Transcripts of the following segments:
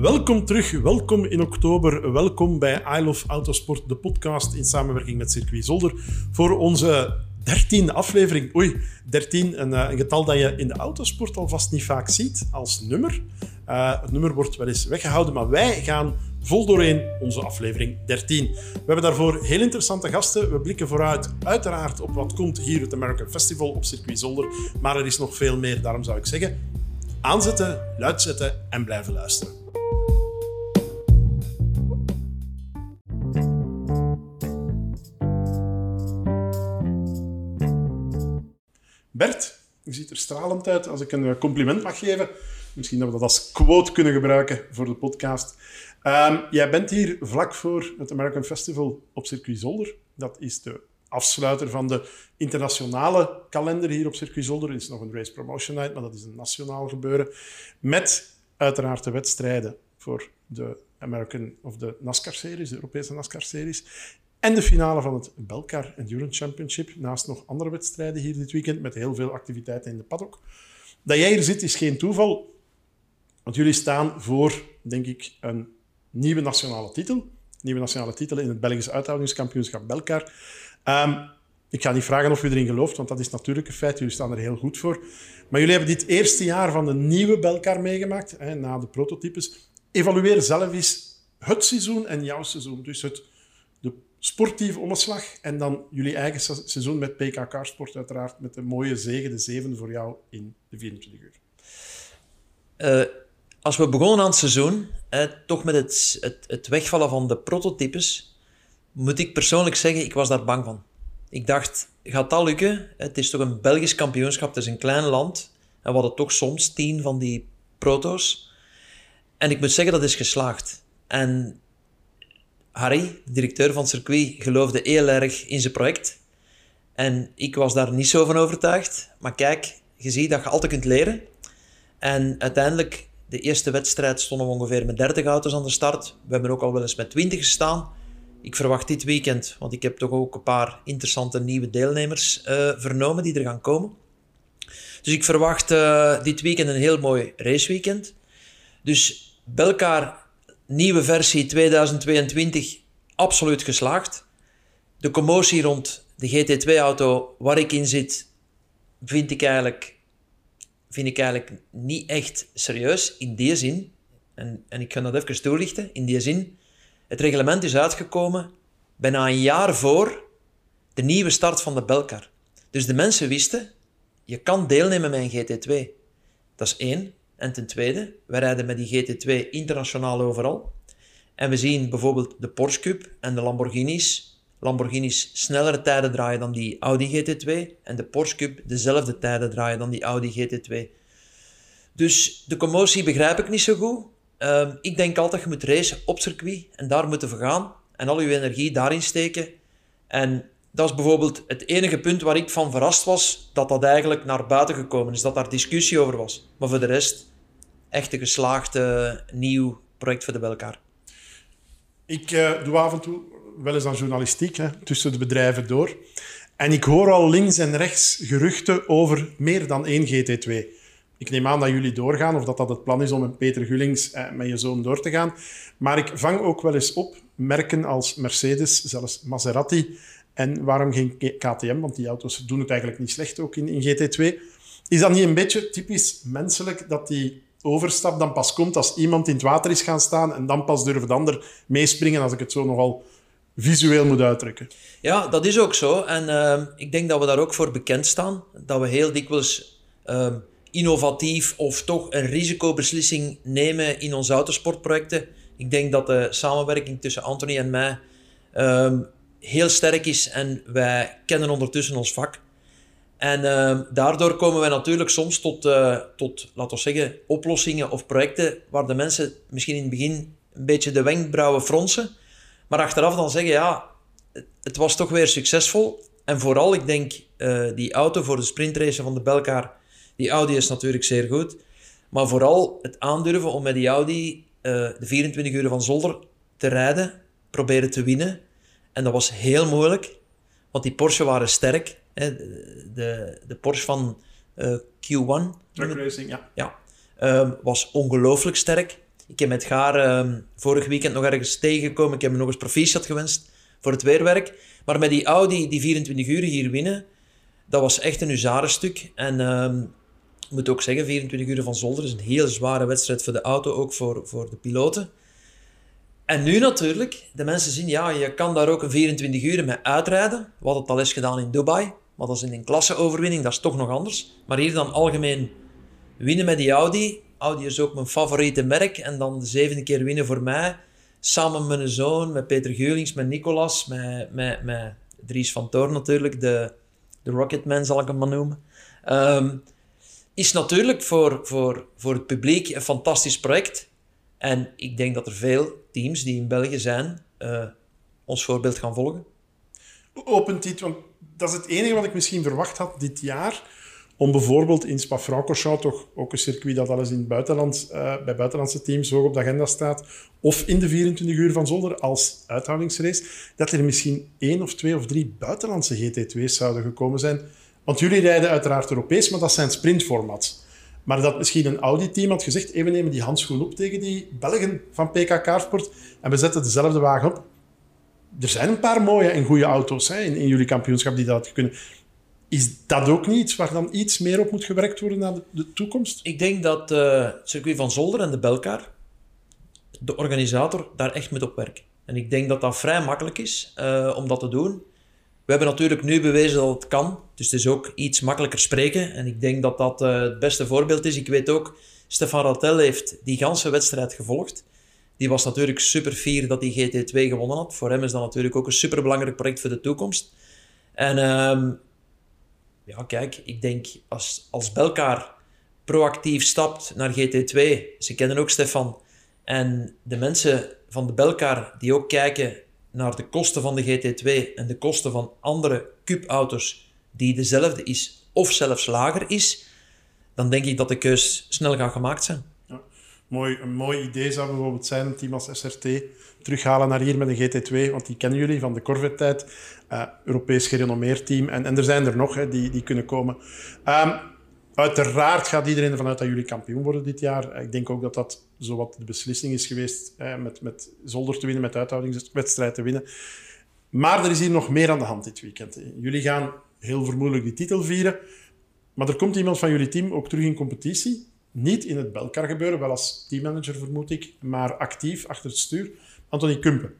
Welkom terug, welkom in oktober, welkom bij I Love Autosport, de podcast in samenwerking met Circuit Zolder voor onze dertiende aflevering. Oei, 13, een, eh, een, getal dat je in de autosport alvast niet vaak ziet als nummer. Uh, het nummer wordt wel eens weggehouden, maar wij gaan vol doorheen onze aflevering 13. We hebben daarvoor heel interessante gasten. We blikken vooruit uiteraard op wat komt hier het American Festival op Circuit Zolder, maar er is nog veel meer, daarom zou ik zeggen aanzetten, luid zetten en blijven luisteren. Bert, je ziet er stralend uit. Als ik een compliment mag geven, misschien dat we dat als quote kunnen gebruiken voor de podcast. Um, jij bent hier vlak voor het American Festival op Circuit Zolder. Dat is de afsluiter van de internationale kalender hier op Circuit Zolder. Er is nog een race promotion night, maar dat is een nationaal gebeuren. Met uiteraard de wedstrijden voor de American of de NASCAR-series, de Europese NASCAR-series. En de finale van het Belcar Endurance Championship. Naast nog andere wedstrijden hier dit weekend met heel veel activiteiten in de paddock. Dat jij hier zit is geen toeval, want jullie staan voor, denk ik, een nieuwe nationale titel. Nieuwe nationale titel in het Belgisch uithoudigingskampioenschap Belcar. Um, ik ga niet vragen of u erin gelooft, want dat is natuurlijk een feit. Jullie staan er heel goed voor. Maar jullie hebben dit eerste jaar van de nieuwe Belcar meegemaakt, hè, na de prototypes. Evalueer zelf eens het seizoen en jouw seizoen. Dus het, sportieve omslag en dan jullie eigen seizoen met PK Carsport uiteraard, met de mooie zegen, de zevende voor jou in de 24 uur. Uh, als we begonnen aan het seizoen, toch met het, het, het wegvallen van de prototypes, moet ik persoonlijk zeggen, ik was daar bang van. Ik dacht, gaat dat lukken? Het is toch een Belgisch kampioenschap, het is een klein land. En we hadden toch soms tien van die proto's. En ik moet zeggen, dat is geslaagd. En Harry, directeur van circuit, geloofde heel erg in zijn project. En ik was daar niet zo van overtuigd. Maar kijk, je ziet dat je altijd kunt leren. En uiteindelijk, de eerste wedstrijd stonden we ongeveer met 30 auto's aan de start. We hebben ook al wel eens met 20 gestaan. Ik verwacht dit weekend, want ik heb toch ook een paar interessante nieuwe deelnemers uh, vernomen die er gaan komen. Dus ik verwacht uh, dit weekend een heel mooi raceweekend. Dus Belkaar, nieuwe versie 2022, absoluut geslaagd. De commotie rond de GT2-auto waar ik in zit, vind ik eigenlijk, vind ik eigenlijk niet echt serieus in die zin. En, en ik ga dat even toelichten. In die zin, het reglement is uitgekomen bijna een jaar voor de nieuwe start van de Belcar. Dus de mensen wisten, je kan deelnemen met een GT2. Dat is één. En ten tweede, we rijden met die GT2 internationaal overal. En we zien bijvoorbeeld de Porsche Cup en de Lamborghinis. Lamborghinis snellere tijden draaien dan die Audi GT2. En de Porsche Cup dezelfde tijden draaien dan die Audi GT2. Dus de commotie begrijp ik niet zo goed. Ehm, ik denk altijd, je moet racen op circuit en daar moeten we gaan. En al je energie daarin steken. En dat is bijvoorbeeld het enige punt waar ik van verrast was, dat dat eigenlijk naar buiten gekomen is, dat daar discussie over was. Maar voor de rest, echt een geslaagde nieuw project voor de bij elkaar. Ik uh, doe af en toe wel eens aan journalistiek, hè, tussen de bedrijven door. En ik hoor al links en rechts geruchten over meer dan één GT2. Ik neem aan dat jullie doorgaan, of dat dat het plan is om met Peter Gullings eh, met je zoon door te gaan. Maar ik vang ook wel eens op merken als Mercedes, zelfs Maserati. En waarom geen KTM? Want die auto's doen het eigenlijk niet slecht, ook in GT2. Is dat niet een beetje typisch menselijk dat die overstap dan pas komt als iemand in het water is gaan staan en dan pas durft de ander meespringen, als ik het zo nogal visueel moet uitdrukken? Ja, dat is ook zo. En uh, ik denk dat we daar ook voor bekend staan. Dat we heel dikwijls... Uh, innovatief of toch een risicobeslissing nemen in onze autosportprojecten. Ik denk dat de samenwerking tussen Anthony en mij um, heel sterk is en wij kennen ondertussen ons vak. En uh, daardoor komen wij natuurlijk soms tot, uh, tot, laten we zeggen, oplossingen of projecten waar de mensen misschien in het begin een beetje de wenkbrauwen fronsen, maar achteraf dan zeggen, ja, het was toch weer succesvol. En vooral, ik denk, uh, die auto voor de sprintrace van de Belkaar die Audi is natuurlijk zeer goed. Maar vooral het aandurven om met die Audi uh, de 24 uur van Zolder te rijden, proberen te winnen. En dat was heel moeilijk, want die Porsche waren sterk. De, de Porsche van uh, Q1. Truck Racing, ja. Ja, um, was ongelooflijk sterk. Ik heb met Gaar uh, vorig weekend nog ergens tegengekomen. Ik heb hem nog eens proficiat gewenst voor het weerwerk. Maar met die Audi, die 24 uur hier winnen, dat was echt een huzarenstuk. En uh, ik moet ook zeggen, 24 uur van Zolder is een heel zware wedstrijd voor de auto, ook voor, voor de piloten. En nu natuurlijk, de mensen zien, ja, je kan daar ook een 24 uur mee uitrijden. Wat het al is gedaan in Dubai. Maar dat is een klasseoverwinning, dat is toch nog anders. Maar hier dan algemeen winnen met die Audi. Audi is ook mijn favoriete merk. En dan de zevende keer winnen voor mij. Samen met mijn zoon, met Peter Geulings, met Nicolas, met, met, Dries van Toorn natuurlijk. De, de Rocketman zal ik hem maar noemen. Um, is natuurlijk voor, voor, voor het publiek een fantastisch project. En ik denk dat er veel teams die in België zijn, uh, ons voorbeeld gaan volgen. Opent dit, want dat is het enige wat ik misschien verwacht had dit jaar. Om bijvoorbeeld in Spa-Francorchamps, toch ook een circuit dat alles in het buitenland, uh, bij buitenlandse teams hoog op de agenda staat, of in de 24 uur van Zolder als uithoudingsrace, dat er misschien één of twee of drie buitenlandse GT2's zouden gekomen zijn. Want jullie rijden uiteraard Europees, maar dat zijn sprintformats. Maar dat misschien een Audi-team had gezegd, even nemen die handschoen op tegen die Belgen van PK Carsport en we zetten dezelfde wagen op. Er zijn een paar mooie en goede auto's hè, in, in jullie kampioenschap die dat kunnen. Is dat ook niet iets waar dan iets meer op moet gewerkt worden naar de, toekomst? Ik denk dat uh, het circuit van Zolder en de Belkar, de organisator, daar echt moet op werken. En ik denk dat dat vrij makkelijk is uh, om dat te doen. We hebben natuurlijk nu bewezen dat het kan. Dus het is ook iets makkelijker spreken. En ik denk dat dat uh, het beste voorbeeld is. Ik weet ook, Stefan Rattel heeft die ganse wedstrijd gevolgd. Die was natuurlijk super fier dat hij GT2 gewonnen had. Voor hem is dat natuurlijk ook een super belangrijk project voor de toekomst. En uh, ja, kijk, ik denk als, als Belkaar proactief stapt naar GT2, ze kennen ook Stefan, en de mensen van de Belkaar die ook kijken naar de kosten van de GT2 en de kosten van andere cupauto's die dezelfde is of zelfs lager is, dan denk ik dat de keus snel gaat gemaakt zijn. Mooi, een mooi idee zou bijvoorbeeld zijn een team als SRT terughalen naar hier met een GT2, want die kennen jullie van de Corvette-tijd. Uh, Europees gerenommeerd team. En, en er zijn er nog hè, die, die kunnen komen. Um, Uiteraard gaat iedereen ervan uit dat jullie kampioen worden dit jaar. Ik denk ook dat dat zowat de beslissing is geweest met, met Zolder te winnen, met uithoudingswedstrijd te winnen. Maar er is hier nog meer aan de hand dit weekend. Jullie gaan heel vermoedelijk die titel vieren. Maar er komt iemand van jullie team ook terug in competitie. Niet in het Belkar gebeuren, wel als teammanager vermoed ik, maar actief achter het stuur. Anthony Kumpen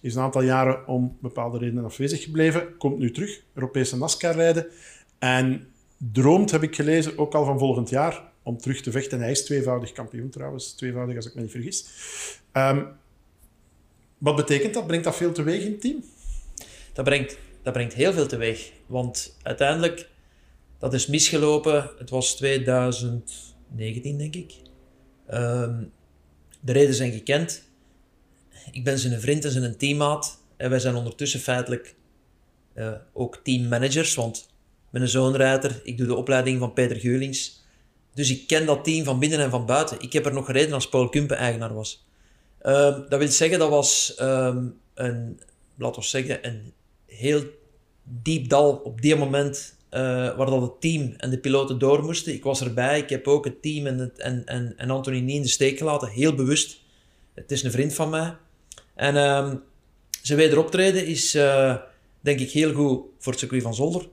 is een aantal jaren om bepaalde redenen afwezig gebleven. Komt nu terug, Europese NASCAR rijden. En droomt, heb ik gelezen, ook al van volgend jaar om terug te vechten. Hij is tweevoudig kampioen trouwens, tweevoudig als ik me niet vergis. Um, wat betekent dat? Brengt dat veel teweeg in het team? Dat brengt, dat brengt heel veel teweeg. Want uiteindelijk, dat is misgelopen. Het was 2019, denk ik. Um, de redenen zijn gekend. Ik ben zijn vriend en zijn teammaat. En wij zijn ondertussen feitelijk uh, ook teammanagers, want mijn zoonrijder. Ik doe de opleiding van Peter Geulings. Dus ik ken dat team van binnen en van buiten. Ik heb er nog gereden als Paul Kumpen eigenaar was. Uh, dat wil zeggen, dat was um, een, laten we zeggen, een heel diep dal op die moment uh, waar dat het team en de piloten door moesten. Ik was erbij. Ik heb ook het team en, het, en, en, en Anthony niet in de steek gelaten. Heel bewust. Het is een vriend van mij. En um, zijn wederoptreden is, uh, denk ik, heel goed voor het circuit van Zolder.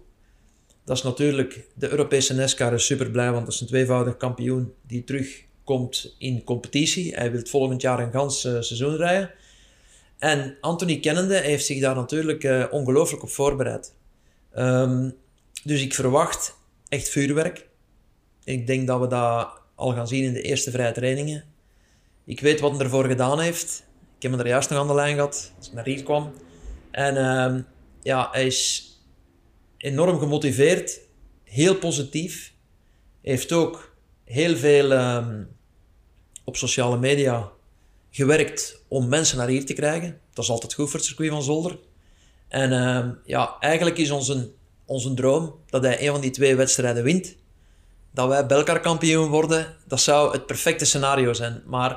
Dat is natuurlijk, de Europese NASCAR is super blij, want dat is een tweevoudig kampioen die terugkomt in competitie. Hij wil volgend jaar een gans uh, seizoen rijden. En Anthony Kennende heeft zich daar natuurlijk ongelooflijk op voorbereid. Um, dus ik verwacht echt vuurwerk. Ik denk dat we dat al gaan zien in de eerste vrije trainingen. Ik weet wat hij ervoor gedaan heeft. Ik heb hem er juist nog aan de lijn gehad als ik naar hier kwam. En uh, ja, hij is enorm gemotiveerd, heel positief. Heeft ook heel veel um, op sociale media gewerkt om mensen naar hier te krijgen. Dat is altijd goed voor het circuit van Zolder. En uh, ja, eigenlijk is onze, onze droom dat hij een van die twee wedstrijden wint. Dat wij Belkar kampioen worden, dat zou het perfecte scenario zijn. Maar we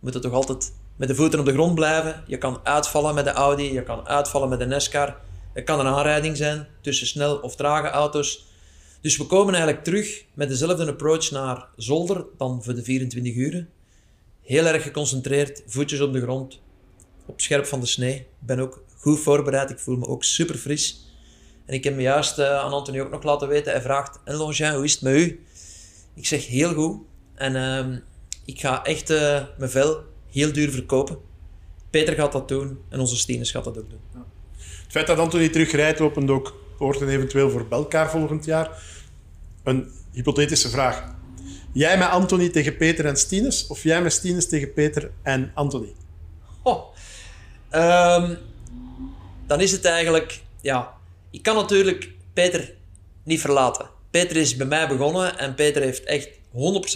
moeten toch altijd met de voeten op de grond blijven. Je kan uitvallen met de Audi, je kan uitvallen met de NASCAR. Het kan een aanrijding zijn tussen snel of trage auto's. Dus we komen eigenlijk terug met dezelfde approach naar Zolder dan voor de 24 uur. heel erg geconcentreerd, voetjes op de grond, op scherp van de snee. Ik ben ook goed voorbereid, ik voel me ook super fris. En ik heb me juist uh, aan Anthony ook nog laten weten, hij vraagt, en Longin, hoe is het met u? Ik zeg, heel goed. En uh, ik ga echt uh, mijn vel heel duur verkopen. Peter gaat dat doen en onze Stines gaat dat ook doen. Ja. Het feit dat Anthony terugrijdt opent ook poorten eventueel voor Belkaar volgend jaar. Een hypothetische vraag. Jij met Anthony tegen Peter en Stines of jij met Stines tegen Peter en Anthony? Oh. Um, dan is het eigenlijk, ja, ik kan natuurlijk Peter niet verlaten. Peter is bij mij begonnen en Peter heeft echt 100%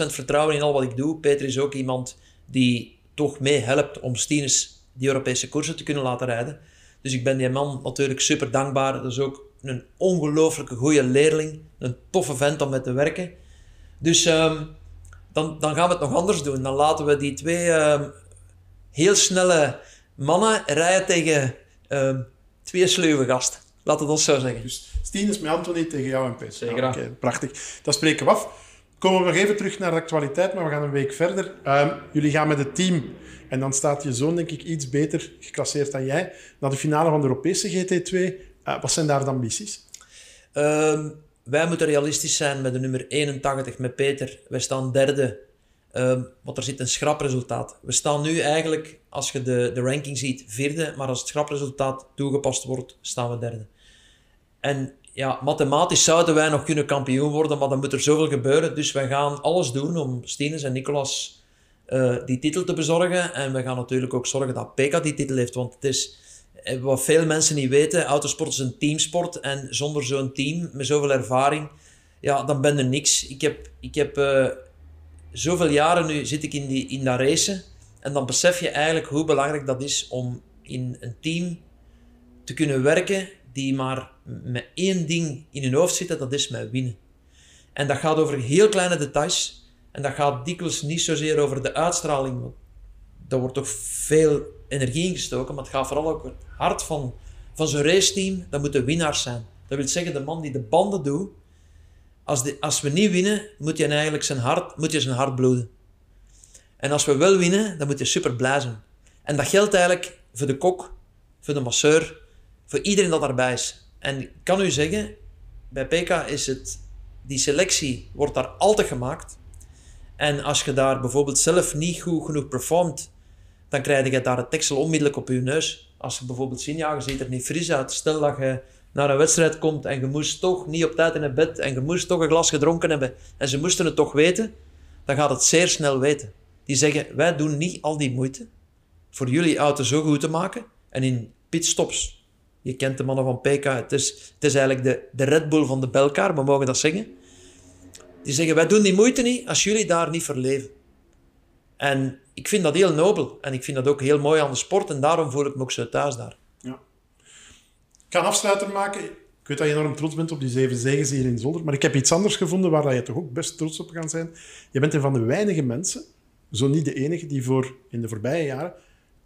vertrouwen in al wat ik doe. Peter is ook iemand die toch mee helpt om Stines die Europese koersen te kunnen laten rijden. Dus ik ben die man natuurlijk super dankbaar. Dat is ook een ongelooflijke goede leerling. Een toffe vent om mee te werken. Dus um, dan, dan gaan we het nog anders doen. Dan laten we die twee um, heel snelle mannen rijden tegen um, twee sluwe gasten. Laten we dat zo zeggen. Dus Stines met Anthony tegen jou en Peter. Zeker. Ja, prachtig. Dat spreken we af. Komen we nog even terug naar de actualiteit, maar we gaan een week verder. jullie gaan met het team en dan staat je zoon, denk ik, iets beter geclasseerd dan jij. Naar de finale van de Europese GT2. Uh, wat zijn daar de ambities? Um, wij moeten realistisch zijn met de nummer 81, met Peter. Wij staan derde, um, want er zit een schrapresultaat. We staan nu eigenlijk, als je de, de ranking ziet, vierde. Maar als het schrapresultaat toegepast wordt, staan we derde. En ja, mathematisch zouden wij nog kunnen kampioen worden, maar dan moet er zoveel gebeuren. Dus wij gaan alles doen om Stines en Nicolas uh, die titel te bezorgen. En we gaan natuurlijk ook zorgen dat Peka die titel heeft. Want het is, eh, wat veel mensen niet weten, autosport is een teamsport. En zonder zo'n team, met zoveel ervaring, ja, dan ben er niks. Ik heb, ik heb uh, zoveel jaren nu zit ik in, die, in dat racen. En dan besef je eigenlijk hoe belangrijk dat is om in een team te kunnen werken die maar met één ding in hun hoofd zitten, dat is met winnen. En dat gaat over heel kleine details. En dat gaat dikwijls niet zozeer over de uitstraling. Want daar wordt toch veel energie in gestoken. Maar het gaat vooral ook het hart van, van zo'n raceteam. Dat moeten winnaars zijn. Dat wil zeggen, de man die de banden doet. Als, als we niet winnen, moet je eigenlijk zijn hart, moet je zijn hart bloeden. En als we wel winnen, dan moet je super blij zijn. En dat geldt eigenlijk voor de kok, voor de masseur, voor iedereen dat daarbij is. En ik kan u zeggen, bij PK is het, die selectie wordt daar altijd gemaakt. En als je daar bijvoorbeeld zelf niet goed genoeg performt, dan krijg je daar het tekstel onmiddellijk op je neus. Als je bijvoorbeeld ziet, ja, je er niet fris uit. Stel dat je naar een wedstrijd komt en je moest toch niet op tijd in het bed en je moest toch een glas gedronken hebben en ze moesten het toch weten, dan gaat het zeer snel weten. Die zeggen, wij doen niet al die moeite voor jullie auto zo goed te maken. En in pitstops, je kent de mannen van PK, het is, het is eigenlijk de, de Red Bull van de Belkaar, we mogen dat zeggen. Die zeggen, wij doen die moeite niet als jullie daar niet voor leven. En ik vind dat heel nobel. En ik vind dat ook heel mooi aan de sport. En daarom voel ik me ook zo thuis daar. Ja. Ik ga een afsluiter maken. Ik weet dat je enorm trots bent op die zeven zegens hier in Zolder. Maar ik heb iets anders gevonden waar je toch ook best trots op kan zijn. Je bent een van de weinige mensen, zo niet de enige, die voor in de voorbije jaren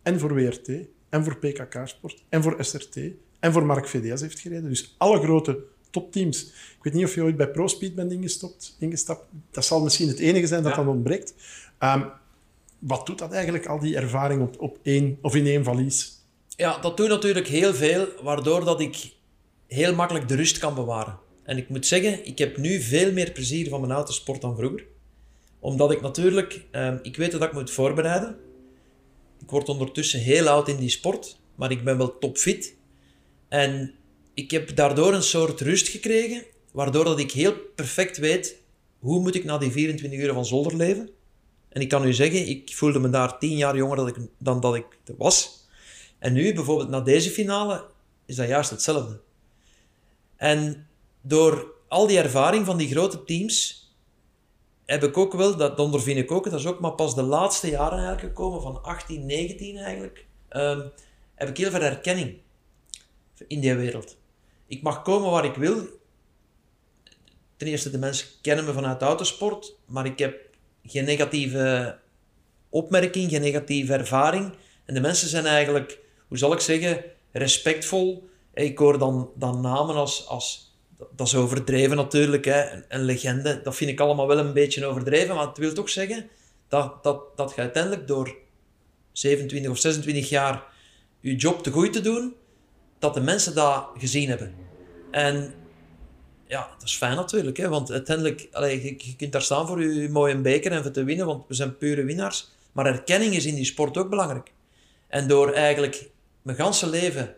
en voor WRT, en voor PKK Sport, en voor SRT, en voor Mark VDS heeft gereden. Dus alle grote topteams. Ik weet niet of je ooit bij ProSpeed bent ingestopt, ingestapt. Dat zal misschien het enige zijn dat dan ontbreekt. Um, wat doet dat eigenlijk, al die ervaring op, op één, of in één valies? Ja, dat doet natuurlijk heel veel, waardoor dat ik heel makkelijk de rust kan bewaren. En ik moet zeggen, ik heb nu veel meer plezier van mijn autosport dan vroeger. Omdat ik natuurlijk, um, ik weet dat ik moet voorbereiden. Ik word ondertussen heel oud in die sport, maar ik ben wel topfit. En ik heb daardoor een soort rust gekregen, waardoor dat ik heel perfect weet hoe moet ik na die 24 uur van zolder leven. En ik kan u zeggen, ik voelde me daar 10 jaar jonger dan, ik, dan dat ik was. En nu, bijvoorbeeld na deze finale, is dat juist hetzelfde. En door al die ervaring van die grote teams, heb ik ook wel, dat ondervind ik ook, dat is ook maar pas de laatste jaren eigenlijk gekomen, van 18, 19 eigenlijk, um, heb ik heel veel erkenning in die wereld. Ik mag komen waar ik wil. Ten eerste, de mensen kennen me vanuit autosport, maar ik heb geen negatieve opmerking, geen negatieve ervaring. En de mensen zijn eigenlijk, hoe zal ik zeggen, respectvol. Ik hoor dan, dan namen als, als dat is overdreven natuurlijk, hè. Een, legende. Dat vind ik allemaal wel een beetje overdreven, maar het wil toch zeggen dat, dat, dat je uiteindelijk door 27 of 26 jaar je job te goed te doen, dat de mensen dat gezien hebben. En ja, dat is fijn natuurlijk, hè, want uiteindelijk, allee, je, je kunt daar staan voor je mooie beker en voor te winnen, want we zijn pure winnaars. Maar erkenning is in die sport ook belangrijk. En door eigenlijk mijn ganse leven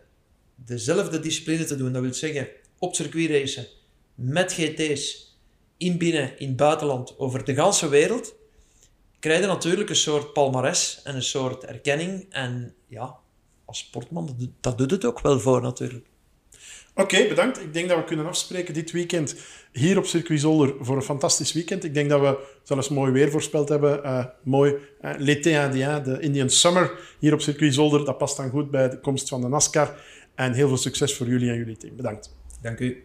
dezelfde discipline te doen, dat wil zeggen op circuit racen, met GT's, in binnen, in het buitenland, over de ganse wereld, krijg je natuurlijk een soort palmares en een soort erkenning. En ja, als sportman, dat, doet- dat doet het ook wel voor natuurlijk. Oké, bedankt. Ik denk dat we kunnen afspreken dit weekend hier op Circuit Zolder voor een fantastisch weekend. Ik denk dat we zelfs mooi weer voorspeld hebben. Eh, mooi. eh, L'été indien, de Indian Summer hier op Circuit Zolder. Dat past dan goed bij de komst van de NASCAR. En heel veel succes voor jullie en jullie team. Bedankt. Dank u.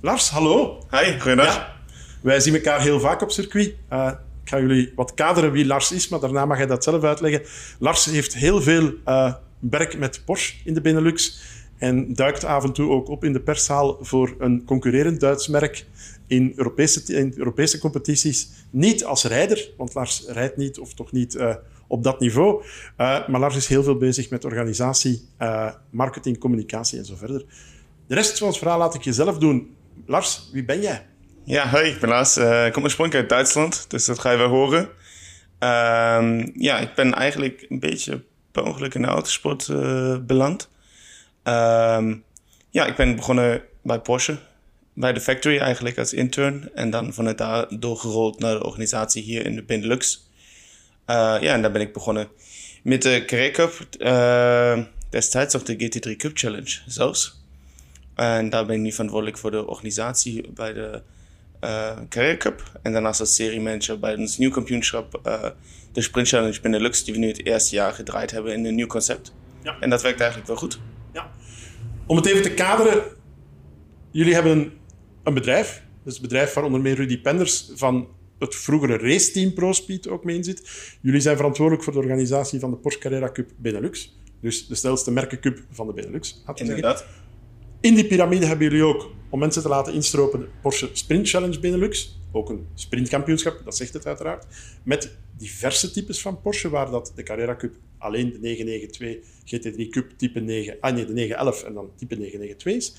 Lars, hallo. Hi, goedendag. Ja, wij zien elkaar heel vaak op circuit. Eh, ik ga jullie wat kaderen wie Lars is, maar daarna mag hij dat zelf uitleggen. Lars heeft heel veel eh, werk met Porsche in de Benelux en duikt af en toe ook op in de perszaal voor een concurrerend Duits merk in Europese, in Europese competities. Niet als rijder, want Lars rijdt niet, of toch niet eh, op dat niveau. Eh, maar Lars is heel veel bezig met organisatie, marketing, communicatie en zo verder. De rest van ons verhaal laat ik jezelf doen. Lars, wie ben jij? Ja, hoi, ik ben Lars. Eh, ik kom oorspronkelijk uit Duitsland, dus dat ga je wel horen. Ehm, ja, ik ben eigenlijk een beetje per ongeluk in de autosport eh, beland. Ehm, ja, ik ben begonnen bij Porsche, bij de factory eigenlijk als intern. En dan vanuit daar doorgerold naar de organisatie hier in de Benelux. Eh, ja, en daar ben ik begonnen met de Carrera Cup. eh, destijds ook de GT3 Cup Challenge zelfs. En daar ben ik nu verantwoordelijk voor de organisatie bij de eh Carrera Cup. En daarnaast als seriemanager bij ons nieuw kampioenschap, eh, de Sprint Challenge Benelux, die we nu het eerste jaar gedraaid hebben in een nieuw concept. Ja. En dat werkt eigenlijk wel goed. Ja. Om het even te kaderen, jullie hebben een, een bedrijf. Is het bedrijf waar onder meer Rudy Penders van het vroegere raceteam ProSpeed ook mee in zit. Jullie zijn verantwoordelijk voor de organisatie van de Porsche Carrera Cup Benelux. Dus de snelste merkencup van de Benelux. zeggen. In die piramide hebben jullie ook, om mensen te laten instropen, de Porsche Sprint Challenge Benelux. Ook een sprintkampioenschap, dat zegt het uiteraard. Met diverse types van Porsche, waar dat de Carrera Cup alleen de 992 GT3 Cup type 9, ah nee, de 911 en dan type 992 is.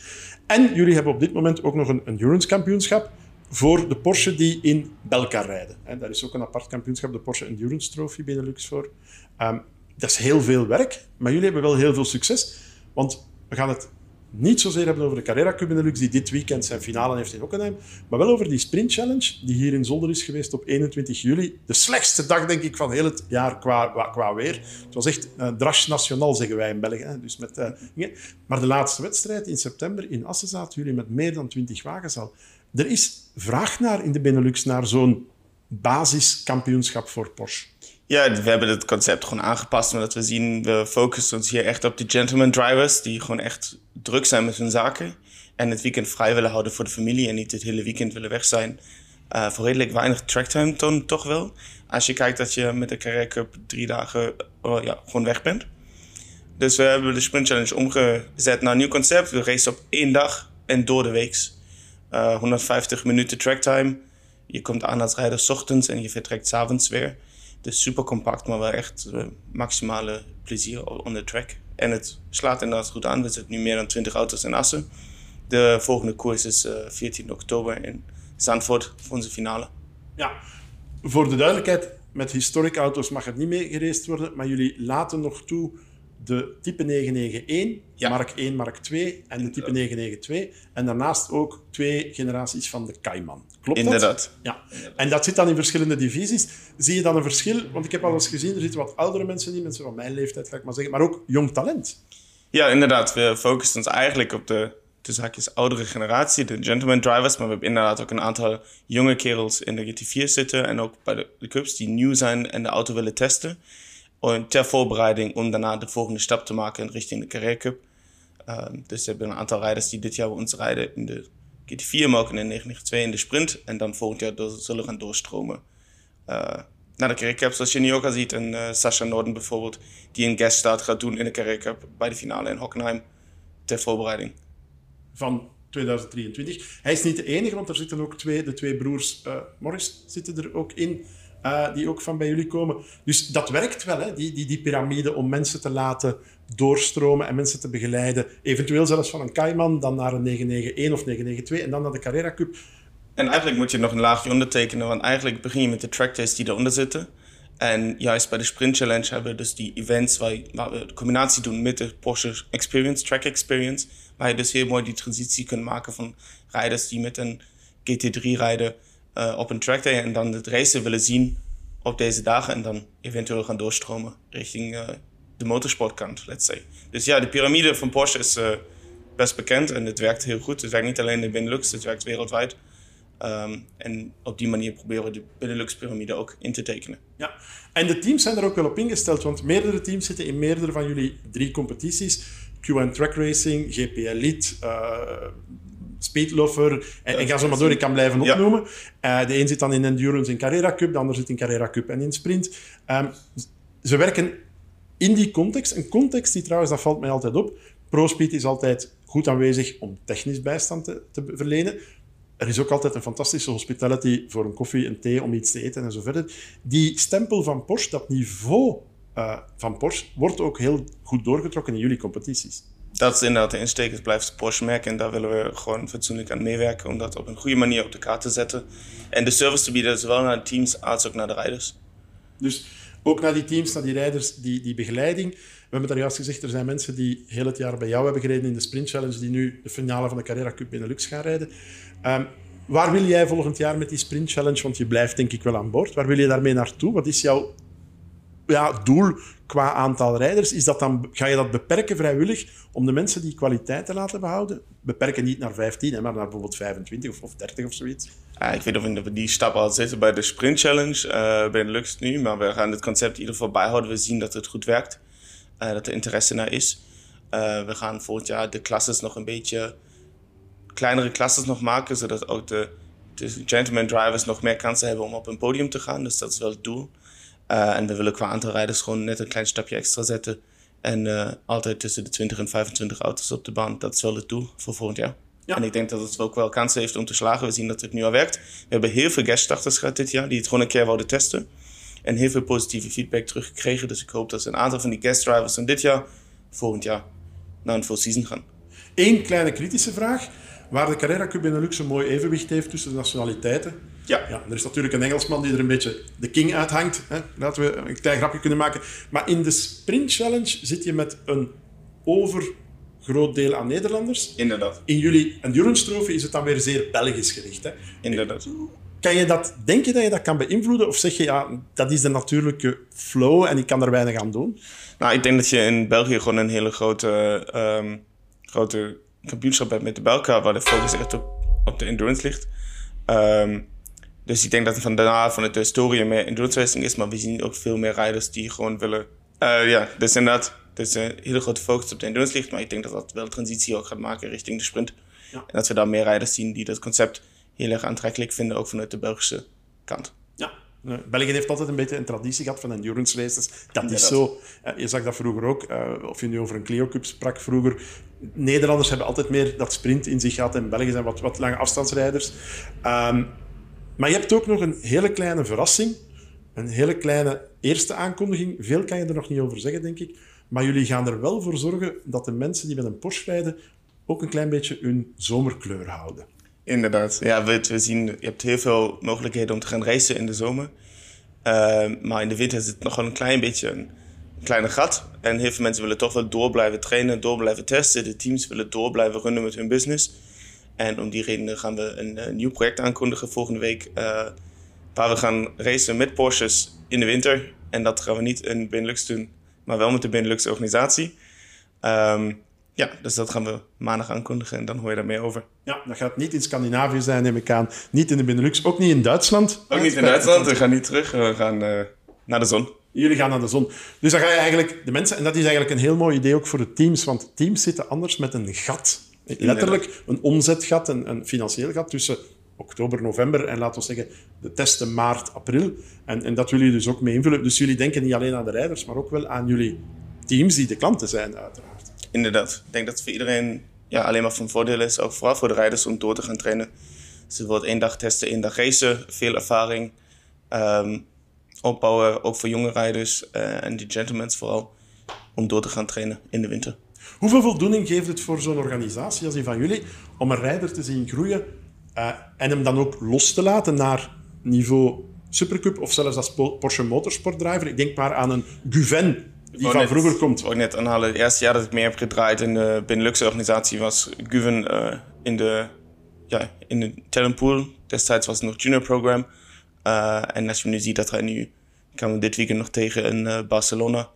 En jullie hebben op dit moment ook nog een endurance kampioenschap voor de Porsche die in Belka rijden. Hè, Daar is ook een apart kampioenschap, de Porsche Endurance Trophy Benelux voor. Ehm, dat is heel veel werk, maar jullie hebben wel heel veel succes. Want we gaan het niet zozeer hebben over de Carrera Cup Benelux, die dit weekend zijn finale heeft in Hockenheim, maar wel over die Sprint Challenge, die hier in Zolder is geweest op 21 juli. De slechtste dag, denk ik, van heel het jaar qua, qua, weer. Het was echt uh, drash nationaal, zeggen wij in België. Dus met, uh, dingen. maar de laatste wedstrijd in september in Assen jullie met meer dan 20 wagens al. Er is vraag naar in de Benelux, naar zo'n basiskampioenschap voor Porsche. Ja, we hebben het concept gewoon aangepast, omdat we zien, we focussen ons hier echt op de gentleman drivers, die gewoon echt druk zijn met hun zaken. En het weekend vrij willen houden voor de familie en niet het hele weekend willen weg zijn. Uh, voor redelijk weinig tracktime toon toch wel. Als je kijkt dat je met de Carrera Cup drie dagen oh, ja, gewoon weg bent. Dus we hebben de Sprint Challenge omgezet naar een nieuw concept. We racen op één dag en door de weeks. Uh, 150 minuten tracktime. Je komt aan als rijder ochtends en je vertrekt 's avonds Dus super compact, maar wel echt uh, maximale plezier on the track. En het slaat inderdaad goed aan. We zitten nu meer dan 20 auto's in Assen. De volgende koers is uh, 14 oktober in Zandvoort voor onze finale. Ja, voor de duidelijkheid, met historic auto's mag het niet mee geraced worden, maar jullie laten nog toe de type 991, ja. Mark 1, Mark 2 en de type 992. En daarnaast ook twee generaties van de Cayman. Klopt dat? Inderdaad. Ja. En dat zit dan in verschillende divisies. Zie je dan een verschil? Want ik heb al eens gezien, er zitten wat oudere mensen in, mensen van mijn leeftijd ga ik maar zeggen, maar ook jong talent. Ja, inderdaad. We focussen ons eigenlijk op de, de oudere generatie, de gentleman drivers. Maar we hebben inderdaad ook een aantal jonge kerels in de GT4 zitten en ook bij de, de cups die nieuw zijn en de auto willen testen ter voorbereiding om daarna de volgende stap te maken richting de Carrera Cup. Uh, dus we hebben een aantal rijders die dit jaar bij ons rijden in de GT4, maar in de 992 in de sprint. En dan volgend jaar door, zullen gaan doorstromen uh, naar de Carrera. Zoals je nu ook al ziet, en uh, Sascha Norden bijvoorbeeld, die een guest start gaat doen in de Carrera bij de finale in Hockenheim ter voorbereiding. Van 2023. Hij is niet de enige, want er zitten ook twee, de twee broers uh, Morris zitten er ook in, uh, die ook van bij jullie komen. Dus dat werkt wel, hè? Die, die, die piramide, om mensen te laten doorstromen en mensen te begeleiden. Eventueel zelfs van een Kaiman, dan naar een 991 of 992 en dan naar de Carrera Cup. En eigenlijk moet je nog een laagje ondertekenen, want eigenlijk begin je met de trackdays die eronder zitten. En juist bij de Sprint Challenge hebben we dus die events waar, waar, we de combinatie doen met de Porsche Experience, Track Experience. Waar je dus heel mooi die transitie kunt maken van rijders die met een GT3 rijden uh, op een trackday en dan het racen willen zien op deze dagen en dan eventueel gaan doorstromen richting uh, de motorsportkant, let's say. Dus ja, de piramide van Porsche is uh, best bekend en het werkt heel goed. Het werkt niet alleen in Benelux, het werkt wereldwijd. Um, en op die manier proberen we de Benelux-pyramide ook in te tekenen. Ja, en de teams zijn er ook wel op ingesteld, want meerdere teams zitten in meerdere van jullie drie competities. Q1 Track Racing, GP Elite, Speed Lover, en, en ga zo maar door, ik kan blijven opnoemen. Ja. Uh, de een zit dan in Endurance en Carrera Cup, de ander zit in Carrera Cup en in Sprint. Um, ze werken in die context, een context die trouwens, dat valt mij altijd op, ProSpeed is altijd goed aanwezig om technisch bijstand te, te verlenen, er is ook altijd een fantastische hospitality voor een koffie, een thee, om iets te eten en zo verder. Die stempel van Porsche, dat niveau uh, van Porsche, wordt ook heel goed doorgetrokken in jullie competities. Dat is inderdaad de insteek. Het blijft Porsche-merk en daar willen we gewoon fatsoenlijk aan meewerken om dat op een goede manier op de kaart te zetten. En de service te bieden, zowel naar de teams als ook naar de rijders. Dus ook naar die teams, naar die rijders, die, die begeleiding. We hebben daar juist gezegd, er zijn mensen die heel het jaar bij jou hebben gereden in de Sprint Challenge, die nu de finale van de Carrera Cup Benelux gaan rijden. Um, waar wil jij volgend jaar met die Sprint Challenge? Want je blijft denk ik wel aan boord. Waar wil je daarmee naartoe? Wat is jouw ja, doel qua aantal rijders? Is dat dan, ga je dat beperken vrijwillig om de mensen die kwaliteit te laten behouden? Beperken niet naar 15, maar naar bijvoorbeeld 25 of, of 30 of zoiets? Ja, ik weet niet of we die stap al zitten bij de Sprint Challenge. Uh, Benelux nu, maar we gaan het concept in ieder geval bijhouden. We zien dat het goed werkt, uh, dat er interesse naar is. Uh, we gaan volgend jaar de klasses nog een beetje kleinere klasses nog maken, zodat ook de, de gentleman drivers nog meer kansen hebben om op een podium te gaan. Dus dat is wel het doel. Uh, en we willen qua aantal rijders gewoon net een klein stapje extra zetten. En uh, altijd tussen de 20 en 25 auto's op de baan. Dat is wel het doel voor volgend jaar. Ja. En ik denk dat het ook wel kansen heeft om te slagen. We zien dat het nu al werkt. We hebben heel veel gueststarters gehad dit jaar die het gewoon een keer wilden testen. En heel veel positieve feedback teruggekregen. Dus ik hoop dat een aantal van die guestdrivers van dit jaar volgend jaar naar een full season gaan. Eén kleine kritische vraag. Waar de Carrera Cup Benelux een mooi evenwicht heeft tussen de nationaliteiten. Ja. ja. Er is natuurlijk een Engelsman die er een beetje de king uithangt. Hè. Laten we een klein grapje kunnen maken. Maar in de Sprint Challenge zit je met een overgroot deel aan Nederlanders. Inderdaad. In jullie Endurance Trophy is het dan weer zeer Belgisch gericht. Hè. Inderdaad. Kan je dat, denk je dat je dat kan beïnvloeden? Of zeg je, ja, dat is de natuurlijke flow en ik kan er weinig aan doen? Nou, ik denk dat je in België gewoon een hele grote, um, grote kampioenschap hebt met de Belka, waar de focus echt op, op de endurance ligt. Um, dus ik denk dat van daarna van de historie meer endurance racing is, maar we zien ook veel meer rijders die gewoon willen. Uh, ja, dus inderdaad, dus een hele grote focus op de endurance ligt, maar ik denk dat dat wel de transitie ook gaat maken richting de sprint. Ja. En dat we daar meer rijders zien die dat concept heel erg aantrekkelijk vinden, ook vanuit de Belgische kant. Ja, België heeft altijd een beetje een traditie gehad van endurance races. Dat is zo. Je zag dat vroeger ook. Uh, of je nu over een Clio Cup sprak vroeger. Nederlanders hebben altijd meer dat sprint in zich gehad en België zijn wat, wat lange afstandsrijders. Um, maar je hebt ook nog een hele kleine verrassing. Een hele kleine eerste aankondiging. Veel kan je er nog niet over zeggen, denk ik. Maar jullie gaan er wel voor zorgen dat de mensen die met een Porsche rijden ook een klein beetje hun zomerkleur houden. Inderdaad. Ja, we, zien, je hebt heel veel mogelijkheden om te gaan racen in de zomer. Uh, maar in de winter is het nog een klein beetje een, kleine gat. En heel veel mensen willen toch wel door blijven trainen, door blijven testen. De teams willen door blijven runnen met hun business. En om die reden gaan we een, een nieuw project aankondigen volgende week. Uh, waar we gaan racen met Porsches in de winter. En dat gaan we niet in Benelux doen, maar wel met de Benelux organisatie. Um, ja, dus dat gaan we maandag aankondigen en dan hoor je daar meer over. Ja, dat gaat niet in Scandinavië zijn, neem ik aan. Niet in de Benelux, ook niet in Duitsland. Ook niet in Duitsland, we gaan niet terug, we gaan uh, naar de zon. Jullie gaan naar de zon. Dus dan ga je eigenlijk de mensen, en dat is eigenlijk een heel mooi idee ook voor de teams, want teams zitten anders met een gat. Letterlijk een omzetgat, een, een financieel gat tussen oktober, november en laten we zeggen de testen maart, april. En, en dat willen jullie dus ook mee invullen. Dus jullie denken niet alleen aan de rijders, maar ook wel aan jullie teams die de klanten zijn, uiteraard. Inderdaad. Ik denk dat voor iedereen ja, alleen maar van voordeel is. Ook vooral voor de rijders om door te gaan trainen. Ze wordt één dag testen, één dag racen. Veel ervaring. Ehm, opbouwen, ook voor jonge rijders uh, en die gentlemen vooral. Om door te gaan trainen in de winter. Hoeveel voldoening geeft het voor zo'n organisatie als die van jullie om een rijder te zien groeien uh, en hem dan ook los te laten naar niveau Supercup of zelfs als Porsche Motorsport driver? Ik denk maar aan een Guven die van vroeger komt. Ik net aanhalen. Het eerste jaar dat ik mee heb gedraaid in de Benelux-organisatie was Guven uh, in de, ja, in de Talentpool. Destijds was het nog junior program. Uh, en als je nu ziet dat hij nu, kan dit weekend nog tegen in uh, Barcelona,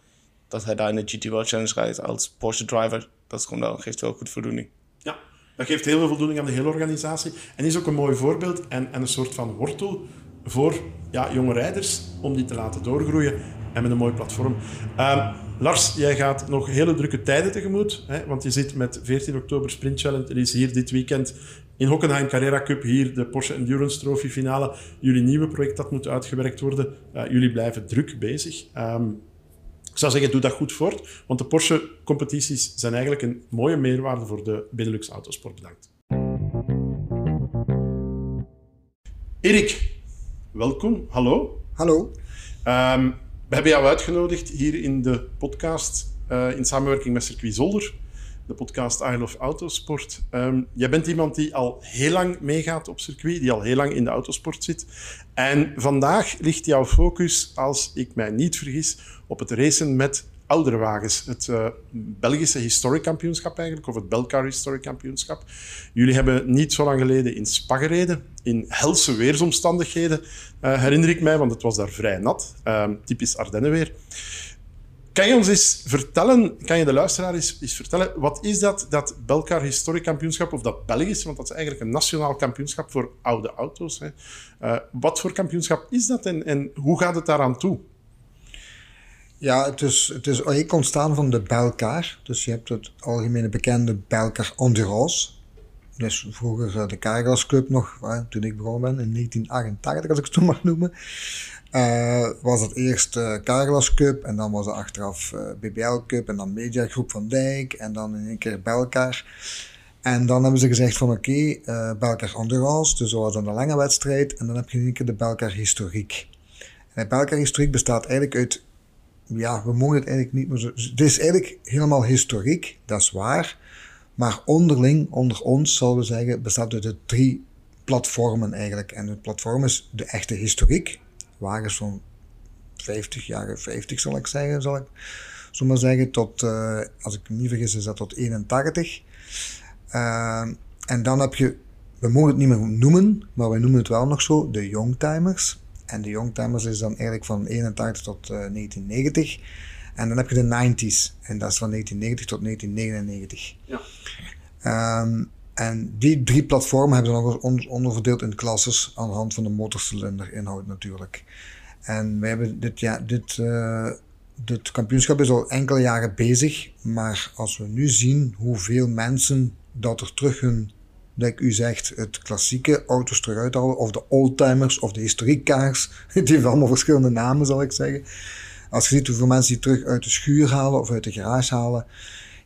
dat hij daar in de GT World Challenge rijdt als Porsche driver. Dat is gewoon wel, geeft wel goed voldoening. Ja, dat geeft heel veel voldoening aan de hele organisatie. En is ook een mooi voorbeeld en, en een soort van wortel voor ja, jonge rijders om die te laten doorgroeien en met een mooi platform. Um, Lars, jij gaat nog hele drukke tijden tegemoet, hè, want je zit met 14 oktober Sprint Challenge. Er is hier dit weekend in Hockenheim Carrera Cup hier de Porsche Endurance Trophy finale. Jullie nieuwe project dat moet uitgewerkt worden. Uh, jullie blijven druk bezig. Um, ik zou zeggen, doe dat goed voort, want de Porsche-competities zijn eigenlijk een mooie meerwaarde voor de Benelux Autosport. Bedankt. Erik, welkom. Hallo. Hallo. Um, we hebben jou uitgenodigd hier in de podcast uh, in samenwerking met Circuit Zolder, de podcast I Love Autosport. Um, jij bent iemand die al heel lang meegaat op circuit, die al heel lang in de autosport zit. En vandaag ligt jouw focus, als ik mij niet vergis, op het racen met oudere wagens. Het uh, Belgische Historic Kampioenschap eigenlijk, of het Belcar Historic Kampioenschap. Jullie hebben niet zo lang geleden in Spa gereden, in helse weersomstandigheden, uh, herinner ik mij, want het was daar vrij nat. Uh, typisch Ardennenweer. Kan je ons eens vertellen, kan je de luisteraar eens, eens, vertellen, wat is dat, dat Belcar Historic Kampioenschap, of dat Belgisch, want dat is eigenlijk een nationaal kampioenschap voor oude auto's. Hè. Uh, wat voor kampioenschap is dat en, en hoe gaat het daaraan toe? Ja, het is, het is eigenlijk ontstaan van de Belcar. Dus je hebt het algemene bekende Belcar Endurance. Dus vroeger de Carglass Cup nog, toen ik begonnen ben, in 1988 als ik het zo mag noemen. Uh, was het eerst uh, Carglass Cup en dan was het achteraf uh, BBL Cup en dan Media Groep van Dijk en dan in één keer Belcar. En dan hebben ze gezegd van oké, okay, uh, Belcar Endurance, dus dat was dan lange wedstrijd en dan heb je in één keer de Belcar Historiek. En de Belcar Historiek bestaat eigenlijk uit ja, we mogen het eigenlijk niet meer. Het is eigenlijk helemaal historiek, dat is waar. Maar onderling, onder ons, zullen we zeggen, bestaat uit de drie platformen eigenlijk. En het platform is de echte historiek. Wagens van 50 jaar, 50 zal ik zeggen, zal ik zo maar zeggen, tot, uh, als ik me niet vergis, is dat tot 81. Uh, en dan heb je, we mogen het niet meer noemen, maar wij noemen het wel nog zo, de youngtimers. En de Youngtimers is dan eigenlijk van 81 tot uh, 1990. En dan heb je de 90s. En dat is van 1990 tot 1999. Ja. Um, en die drie platformen hebben ze nog eens onderverdeeld in klasses aan de hand van de motorcilinderinhoud natuurlijk. En wij hebben dit, ja, dit, uh, dit kampioenschap is al enkele jaren bezig. Maar als we nu zien hoeveel mensen dat er terug hun dat u zegt, het klassieke auto's terug uithalen, of de oldtimers, of de historiekkaars. Die hebben allemaal verschillende namen, zal ik zeggen. Als je ziet hoeveel mensen die terug uit de schuur halen of uit de garage halen,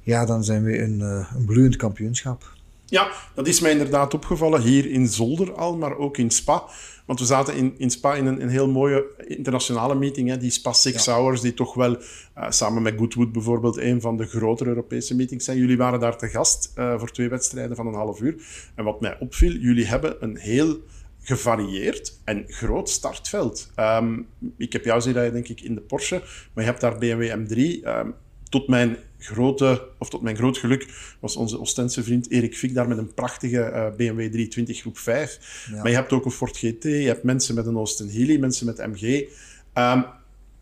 ja, dan zijn we een, uh, een bloeiend kampioenschap. Ja, dat is mij inderdaad opgevallen hier in Zolder al, maar ook in Spa. Want we zaten in, in Spa in een, een heel mooie internationale meeting, hè, die Spa Six ja. Hours, die toch wel uh, samen met Goodwood bijvoorbeeld een van de grotere Europese meetings zijn. Jullie waren daar te gast uh, voor twee wedstrijden van een half uur. En wat mij opviel, jullie hebben een heel gevarieerd en groot startveld. Um, ik heb jou zien rijden, denk ik, in de Porsche, maar je hebt daar BMW M3. Um, tot mijn grote, of tot mijn groot geluk, was onze Ostense vriend Erik Fik daar met een prachtige uh, BMW 320 groep 5. Ja. Maar je hebt ook een Ford GT, je hebt mensen met een Austin Healey, mensen met MG. Um,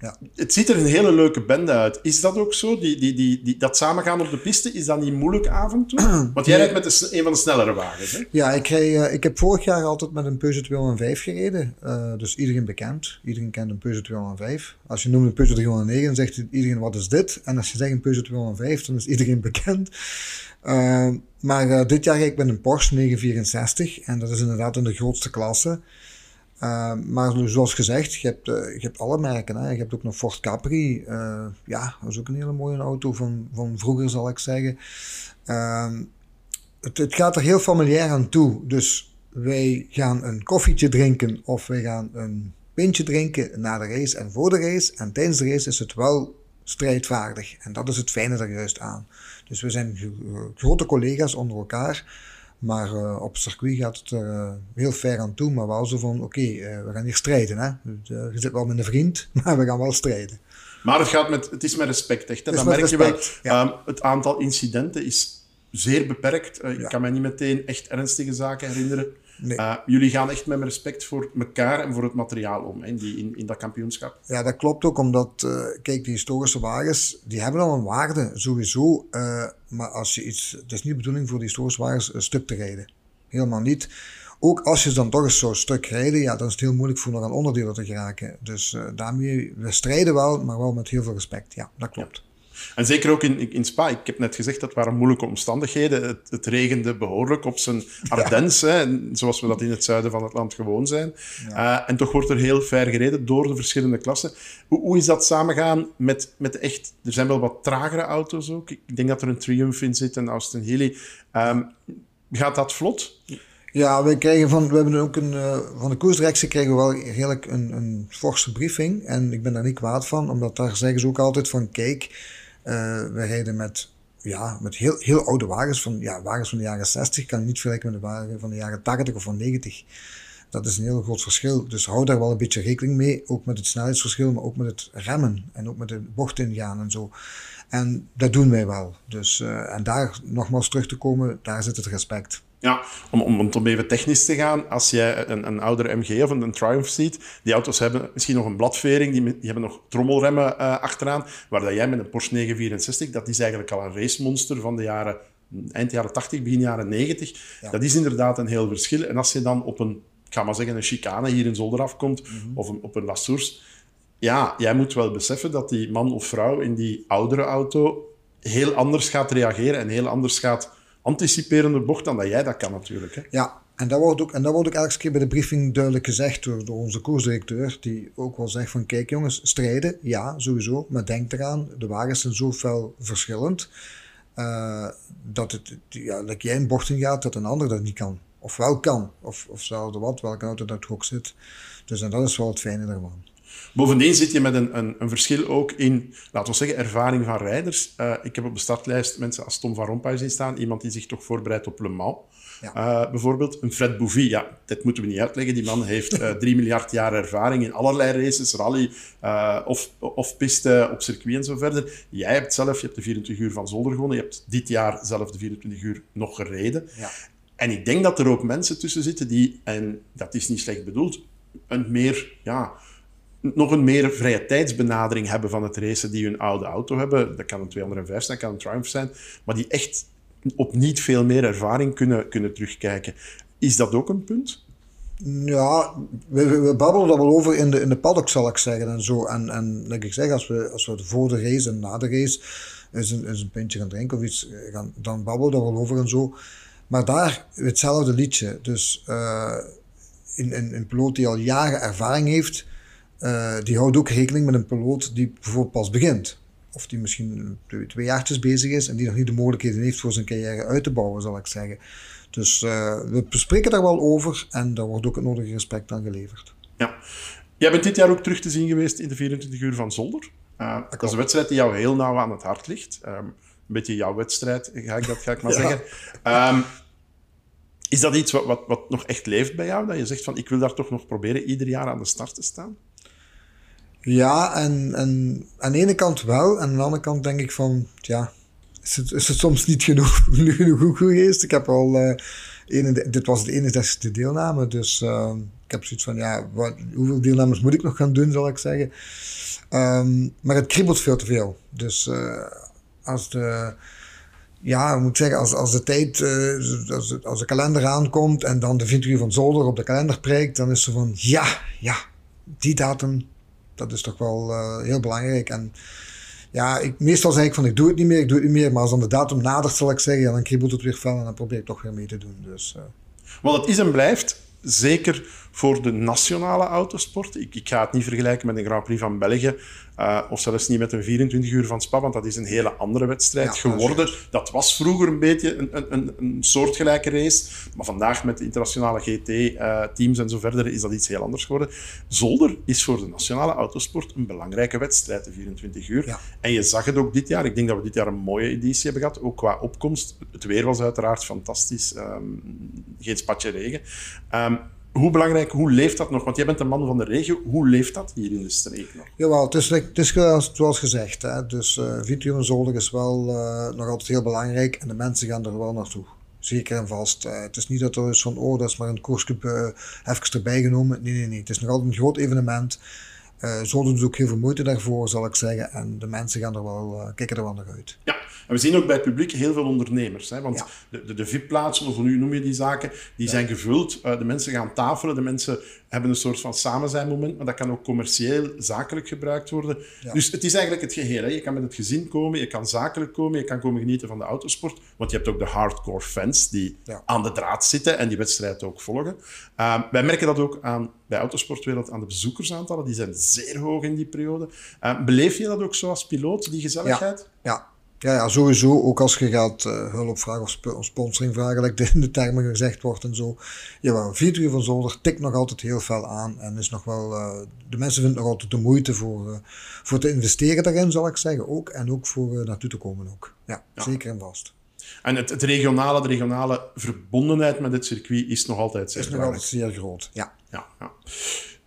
ja. Het ziet er een hele leuke bende uit. Is dat ook zo? Die, die, die, die, dat samengaan op de piste, is dat niet moeilijk af en toe? Want jij rijdt met de, een van de snellere wagens, hè? Ja, ik, rij, uh, ik heb vorig jaar altijd met een Peugeot 205 gereden. Uh, dus iedereen bekend. Iedereen kent een Peugeot 205. Als je noemt een Peugeot 309, zegt iedereen wat is dit? En als je zegt een Peugeot 205, dan is iedereen bekend. Uh, maar dit jaar ga ik met een Porsche 964. En dat is inderdaad in de grootste klasse. Uh, maar zoals gezegd, je hebt, uh, je hebt alle merken. Hè. Je hebt ook nog Ford Capri. Uh, ja, dat is ook een hele mooie auto van, van vroeger, zal ik zeggen. Ehm, het, het gaat er heel familiair aan toe. Dus wij gaan een koffietje drinken of wij gaan een pintje drinken na de race en voor de race. En tijdens de race is het wel strijdvaardig. En dat is het fijne er juist aan. Dus we zijn grote collega's onder elkaar. Maar uh, op circuit gaat het er uh, heel ver aan toe. Maar wel zo van, oké, okay, uh, we gaan hier strijden. Hè? je zit wel met een vriend, maar we gaan wel strijden. Maar het, gaat met, het is met respect, echt. Hè? Dan merk respect, je wel, ja. um, het aantal incidenten is zeer beperkt. Ja. Ik kan me niet meteen echt ernstige zaken herinneren. Nee. Uh, jullie gaan echt met respect voor elkaar en voor het materiaal om in, die, in, in dat kampioenschap. Ja, dat klopt ook, omdat, uh, kijk, die historische wagens, die hebben al een waarde, sowieso. Uh, maar als je iets, het is niet de bedoeling voor die historische wagens een stuk te rijden. Helemaal niet. Ook als je dan toch eens zo'n stuk rijden, ja, dan is het heel moeilijk voor nog aan onderdelen te geraken. Dus daarmee, we strijden wel, maar wel met heel veel respect. Ja, dat klopt. Ja. En zeker ook in, in Spa. Ik heb net gezegd, dat waren moeilijke omstandigheden. Het, het regende behoorlijk op zijn Ardennes, ja. zoals we dat in het zuiden van het land gewoon zijn. Ja. Uh, en toch wordt er heel ver gereden door de verschillende klassen. Hoe, hoe is dat samengaan met, met echt... Er zijn wel wat tragere auto's ook. Ik denk dat er een Triumph in zit, een Austin Healey. Um, gaat dat vlot? Ja, we, krijgen van, we hebben ook een, uh, van de koersdirectie krijgen we wel redelijk een, een forse briefing. En ik ben daar niet kwaad van, omdat daar zeggen ze ook altijd van, kijk, we rijden met, ja, met heel, heel oude wagens, van, ja, wagens van de jaren 60, kan je niet vergelijken met de wagen van de jaren 80 of van 90. Dat is een heel groot verschil. Dus hou daar wel een beetje rekening mee, ook met het snelheidsverschil, maar ook met het remmen en ook met de bocht ingaan en zo. En dat doen wij wel. Dus, uh, en daar nogmaals terug te komen, daar zit het respect. Ja, om, om, om even technisch te gaan, als jij een, een oudere MG of een, een, Triumph ziet, die auto's hebben misschien nog een bladvering, die, die hebben nog trommelremmen uh, achteraan, waar dat jij met een Porsche 964, dat is eigenlijk al een racemonster van de jaren, eind jaren 80, begin jaren 90. Ja. Dat is inderdaad een heel verschil. En als je dan op een, ik ga maar zeggen, een chicane hier in Zolder afkomt, mm -hmm. of een, op een Lassours, ja, jij moet wel beseffen dat die man of vrouw in die oudere auto heel anders gaat reageren en heel anders gaat anticiperende bocht dan dat jij dat kan natuurlijk. Hè? Ja, en dat wordt ook, en dat wordt ook elke keer bij de briefing duidelijk gezegd door, onze koersdirecteur, die ook wel zegt van kijk jongens, strijden, ja, sowieso, maar denk eraan, de wagens zijn zoveel verschillend, uh, dat, het, ja, dat jij een bocht in gaat, dat een ander dat niet kan. Of wel kan, of, of zelfde wat, welke auto dat ook zit. Dus en dat is wel het fijne daarvan. Bovendien zit je met een, een, een, verschil ook in, laten we zeggen, ervaring van rijders. Uh, ik heb op de startlijst mensen als Tom van Rompuy zien staan, iemand die zich toch voorbereidt op Le Mans. Ja. Uh, bijvoorbeeld een Fred Bouvy, ja, dat moeten we niet uitleggen. Die man heeft uh, drie miljard jaar ervaring in allerlei races, rally of, of piste op circuit en zo verder. Jij hebt zelf, je hebt de 24 uur van Zolder gewonnen, je hebt dit jaar zelf de 24 uur nog gereden. Ja. En ik denk dat er ook mensen tussen zitten die, en dat is niet slecht bedoeld, een meer, ja, nog een meer vrije tijdsbenadering hebben van het racen die hun oude auto hebben. Dat kan een 205 zijn, dat kan een Triumph zijn. Maar die echt op niet veel meer ervaring kunnen, kunnen terugkijken. Is dat ook een punt? Ja, we, we babbelen daar wel over in de, in de paddock, zal ik zeggen. En, zo. en, en like ik zeg, als we, als we voor de race en na de race eens een, een pintje gaan drinken of iets, eh, gaan, dan babbelen we daar wel over en zo. Maar daar hetzelfde liedje. Dus uh, in, in, een piloot die al jaren ervaring heeft, uh, die houdt ook rekening met een piloot die bijvoorbeeld pas begint. Of die misschien twee, twee jaartjes bezig is en die nog niet de mogelijkheden heeft voor zijn carrière uit te bouwen, zal ik zeggen. Dus uh, we bespreken daar wel over en daar wordt ook het nodige respect aan geleverd. Ja. Jij bent dit jaar ook terug te zien geweest in de 24 uur van Zolder. Uh, dat is een wedstrijd die jou heel nauw aan het hart ligt. Um, een beetje jouw wedstrijd, ga ik, dat, ga ik maar ja. zeggen. Um, is dat iets wat, wat, wat nog echt leeft bij jou? Dat je zegt van, ik wil daar toch nog proberen ieder jaar aan de start te staan? Ja, en, en aan de ene kant wel. En aan de andere kant denk ik van, ja, is het, is het soms niet genoeg, genoeg goed geweest? Ik heb al, uh, dit was de 61ste deelname, dus uh, ik heb zoiets van, ja, wat, hoeveel deelnames moet ik nog gaan doen, zal ik zeggen. Um, maar het kriebelt veel te veel. Dus uh, als de, ja, moet zeggen, als, als de tijd, uh, als, als de kalender aankomt en dan de 20 uur van Zolder op de kalender prijkt, dan is ze van, ja, ja, die datum, dat is toch wel uh, heel belangrijk. En ja, ik, meestal zeg ik van ik doe het niet meer, ik doe het niet meer. Maar als dan de datum nadert, zal ik zeggen, dan kriebelt het weer fel en dan probeer ik toch weer mee te doen. Dus, uh. Want het is en blijft, zeker voor de nationale autosport. Ik, ik ga het niet vergelijken met een Grand Prix van België uh, of zelfs niet met een 24 uur van Spa, want dat is een hele andere wedstrijd geworden. Dat, was vroeger een beetje een, een, een, een, soortgelijke race, maar vandaag met de internationale GT-teams uh, en zo verder is dat iets heel anders geworden. Zolder is voor de nationale autosport een belangrijke wedstrijd, de 24 uur. Ja. En je zag het ook dit jaar. Ik denk dat we dit jaar een mooie editie hebben gehad, ook qua opkomst. Het weer was uiteraard fantastisch. Um, geen spatje regen. Um, hoe belangrijk, hoe leeft dat nog? Want jij bent een man van de regio. Hoe leeft dat hier in de streek nog? Jawel, het is, het is zoals gezegd. Hè. Dus uh, is wel uh, nog altijd heel belangrijk. En de mensen gaan er wel naartoe. Zeker en vast. Uh, het is niet dat er is van, oh, dat is maar een koersje uh, even erbij genomen. Nee, nee, nee. Het is nog altijd een groot evenement. Uh, Zolder doet ook heel veel moeite daarvoor, zal ik zeggen. En de mensen gaan er wel, kijken er wel naar uit. Ja, en we zien ook bij het publiek heel veel ondernemers. Hè? Want de, de, de VIP-plaatsen, of hoe noem je die zaken, die zijn gevuld. Uh, de mensen gaan tafelen, de mensen hebben een soort van samenzijnmoment, maar dat kan ook commercieel, zakelijk gebruikt worden. Dus het is eigenlijk het geheel. Hè? Je kan met het gezin komen, je kan zakelijk komen, je kan komen genieten van de autosport. Want je hebt ook de hardcore fans die aan de draad zitten en die wedstrijd ook volgen. Uh, wij merken dat ook aan, bij Autosportwereld aan de bezoekersaantallen. Die zijn zeer hoog in die periode. Uh, beleef je dat ook zo als piloot, die gezelligheid? Ja, ja. Ja, ja, sowieso. Ook als je gaat uh, hulp vragen of sponsoring vragen, like in de termen gezegd wordt en zo. Jawel, 4 uur van zolder tikt nog altijd heel veel aan. En is nog wel, uh, de mensen vinden nog altijd de moeite voor, uh, voor te investeren daarin, zal ik zeggen. Ook. En ook voor naartoe te komen ook. Ja, zeker en vast. En het, het, regionale, de regionale verbondenheid met het circuit is nog altijd zeer Is nog altijd zeer groot, ja. ja. Ja,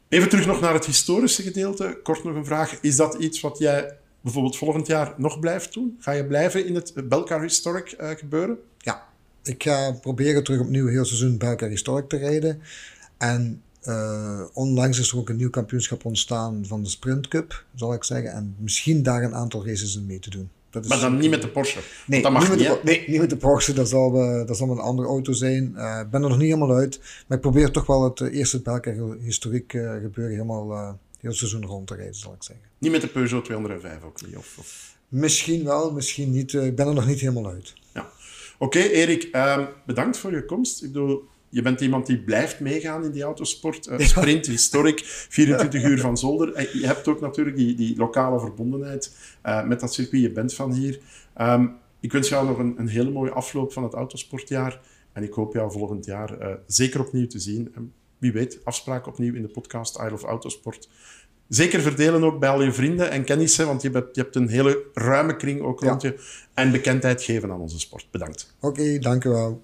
Even terug nog naar het historische gedeelte. Kort nog een vraag. Is dat iets wat jij bijvoorbeeld volgend jaar nog blijft doen? Ga je blijven in het Belcar Historic uh, gebeuren? Ja, ik ga proberen terug opnieuw heel seizoen Belcar Historic te rijden. En uh, onlangs is er ook een nieuw kampioenschap ontstaan van de Sprint Cup, zal ik zeggen. En misschien daar een aantal races in mee te doen. Dat is maar dan niet met de Porsche? Nee, dat mag niet, met de, nee niet met de Porsche. Dat zal, uh, dat zal een andere auto zijn. Ik ben er nog niet helemaal uit. Maar ik probeer toch wel het eerste Belcar Historiek gebeuren helemaal heel seizoen rond te rijden, zal ik zeggen. Niet met de Peugeot 205 ook niet? Of, of? Misschien wel, misschien niet. Eh, ik ben er nog niet helemaal uit. Ja. Oké, Erik, uh, bedankt voor je komst. Ik bedoel, je bent iemand die blijft meegaan in die autosport. Uh, sprint, historic, 24 uur van zolder. En je hebt ook natuurlijk die, die lokale verbondenheid uh, met dat circuit. Je bent van hier. Um, ik wens jou nog een, een, hele mooie afloop van het autosportjaar. En ik hoop jou volgend jaar uh, zeker opnieuw te zien wie weet, afspraak opnieuw in de podcast Isle of Autosport. Zeker verdelen ook bij al je vrienden en kennissen, want je hebt, je hebt een hele ruime kring ook rond je. En bekendheid geven aan onze sport. Bedankt. Oké, okay, dank u wel.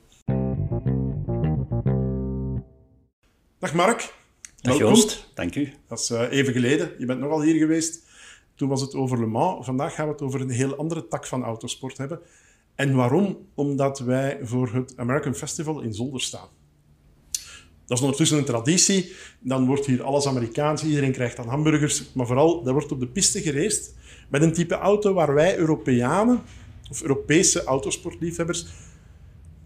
Dag Mark. Dag Joost, dank u. Dat is uh, even geleden. Je bent nogal hier geweest. Toen was het over Le Mans. Vandaag gaan we het over een heel andere tak van autosport hebben. En waarom? Omdat wij voor het American Festival in Zolder staan. Dat is ondertussen een traditie. Dan wordt hier alles Amerikaans, iedereen krijgt dan hamburgers. Maar vooral, er wordt op de piste gereisd met een type auto waar wij Europeanen, of Europese autosportliefhebbers,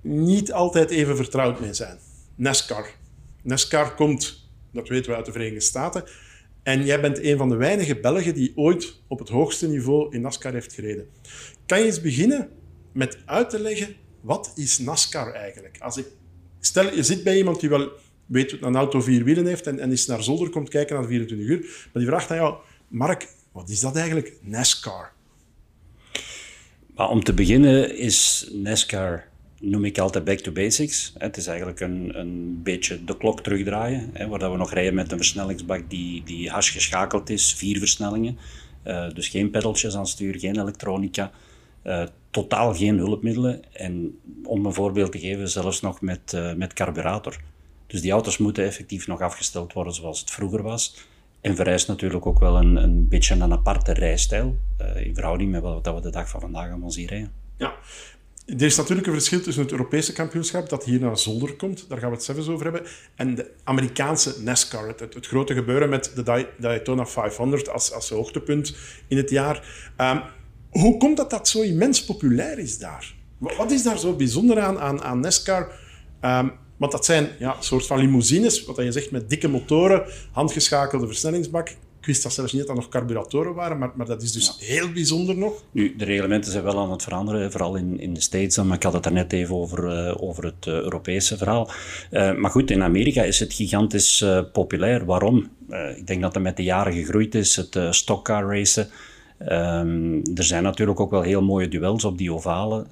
niet altijd even vertrouwd mee zijn. NASCAR. NASCAR komt, dat weten we uit de Verenigde Staten. En jij bent een van de weinige Belgen die ooit op het hoogste niveau in NASCAR heeft gereden. Kan je eens beginnen met uit te leggen, wat is NASCAR eigenlijk? Als ik, stel, je zit bij iemand die wel weet dat een auto vier wielen heeft en, en is naar zolder komt kijken naar 24 uur. Maar die vraagt aan jou, Mark, wat is dat eigenlijk? NASCAR. Maar om te beginnen is NASCAR, noem ik altijd back to basics. Het is eigenlijk een, een beetje de klok terugdraaien, hè, waar we nog rijden met een versnellingsbak die, die hars geschakeld is, vier versnellingen. Uh, dus geen pedaltjes aan stuur, geen elektronica. Uh, totaal geen hulpmiddelen. En om een voorbeeld te geven, zelfs nog met, uh, met carburator. Dus die auto's moeten effectief nog afgesteld worden zoals het vroeger was. En vereist natuurlijk ook wel een, een beetje een aparte rijstijl in verhouding met wat we de dag van vandaag allemaal zien rijden. Ja, er is natuurlijk een verschil tussen het Europese kampioenschap, dat hier naar Zolder komt, daar gaan we het zelfs over hebben, en de Amerikaanse NASCAR, het, grote gebeuren met de Daytona 500 als, als hoogtepunt in het jaar. Um, hoe komt dat dat zo immens populair is daar? Wat is daar zo bijzonder aan, aan, aan NASCAR? Um, want dat zijn ja, soort van limousines, wat je zegt met dikke motoren, handgeschakelde versnellingsbak. Ik wist dat zelfs niet dat er nog carburatoren waren, maar, maar dat is dus heel bijzonder nog. Nu, de reglementen zijn wel aan het veranderen, vooral in, in de States dan, maar ik had het er net even over, uh, over het uh, Europese verhaal. Uh, maar goed, in Amerika is het gigantisch populair. Waarom? ik denk dat het met de jaren gegroeid is, het stockcar racen. Um, er zijn natuurlijk ook wel heel mooie duels op die ovalen,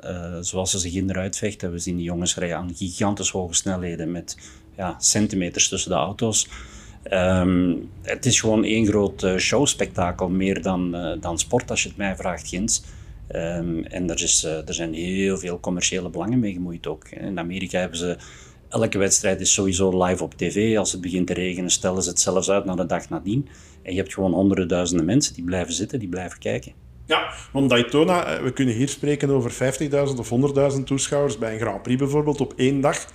zoals ze zich in eruit vechten. We zien die jongens rijden aan gigantisch hoge snelheden met ja, centimeters tussen de auto's. Um, het is gewoon één groot uh, showspektakel, meer dan, uh, dan sport, als je het mij vraagt, Gins. Um, en er, is, uh, er zijn heel veel commerciële belangen mee gemoeid ook. In Amerika hebben ze... Elke wedstrijd is sowieso live op tv. Als het begint te regenen, stellen ze het zelfs uit naar de dag nadien. En je hebt gewoon honderden duizenden mensen die blijven zitten, die blijven kijken. Ja, want Daytona, we kunnen hier spreken over 50.000 of 100.000 toeschouwers bij een Grand Prix bijvoorbeeld op één dag.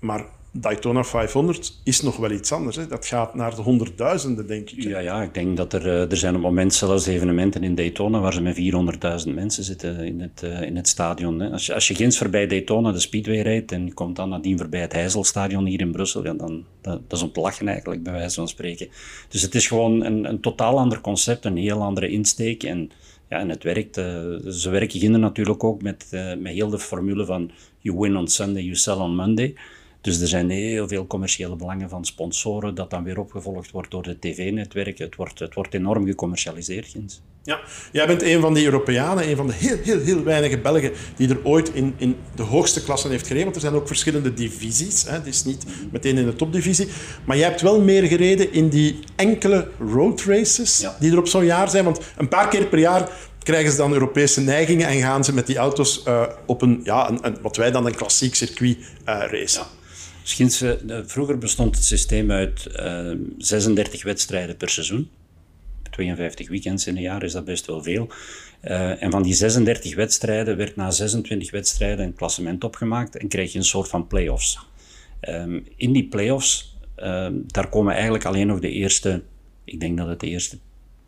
Maar Daytona 500 is nog wel iets anders. Hè? Dat gaat naar de honderdduizenden, denk ik. Ja, ja, ik denk dat er, eh, er zijn op het moment zelfs evenementen in Daytona waar ze met 400.000 mensen zitten in het, uh, in het stadion. Hè? Als, je, als je ginds voorbij Daytona de Speedway rijdt en je komt dan nadien voorbij het Heizelstadion hier in Brussel, dan dat, dat is lachen eigenlijk, bij wijze van spreken. Dus het is gewoon een, een totaal ander concept, een heel andere insteek. En, ja, het werkt. Uh, ze werken ginder natuurlijk ook met, met heel de formule van you win on Sunday, you sell on Monday. Dus er zijn heel veel commerciële belangen van sponsoren, dat dan weer opgevolgd wordt door de tv-netwerken. Het wordt, het wordt enorm gecommercialiseerd, Gins. Ja, jij bent een van die Europeanen, een van de heel, heel, heel weinige Belgen die er ooit in, in de hoogste klasse heeft gereden. Want er zijn ook verschillende divisies. Hè. Het is niet meteen in de topdivisie. Maar jij hebt wel meer gereden in die enkele road races die er op zo'n jaar zijn. Want een paar keer per jaar krijgen ze dan Europese neigingen en gaan ze met die auto's uh, op een, ja, een, een, wat wij dan een klassiek circuit uh, racen. Ja. Misschien, vroeger bestond het systeem uit uh, eh, 36 wedstrijden per seizoen. 52 weekends in een jaar is dat best wel veel. Uh, en van die 36 wedstrijden werd na 26 wedstrijden een klassement opgemaakt en kreeg je een soort van play-offs. Um, in die play-offs, uh, daar komen eigenlijk alleen nog de eerste, ik denk dat het de eerste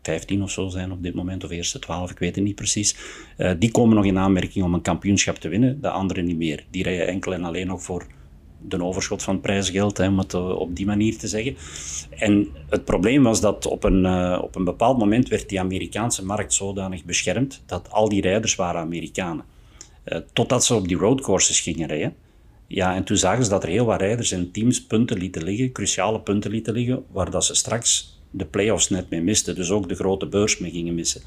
15 of zo zijn op dit moment, of eerste 12, ik weet het niet precies. Uh, die komen nog in aanmerking om een kampioenschap te winnen, de anderen niet meer. Die rijden enkel en alleen nog voor de overschot van prijsgeld, om het eh, op die manier te zeggen. En het probleem was dat op een, uh, op een bepaald moment werd die Amerikaanse markt zodanig beschermd dat al die rijders waren Amerikanen. Uh, totdat ze op die roadcourses gingen rijden. Ja, en toen zagen ze dat er heel wat rijders en teams punten lieten liggen, cruciale punten lieten liggen, waar dat ze straks de play-offs net mee misten. Dus ook de grote beurs mee gingen missen.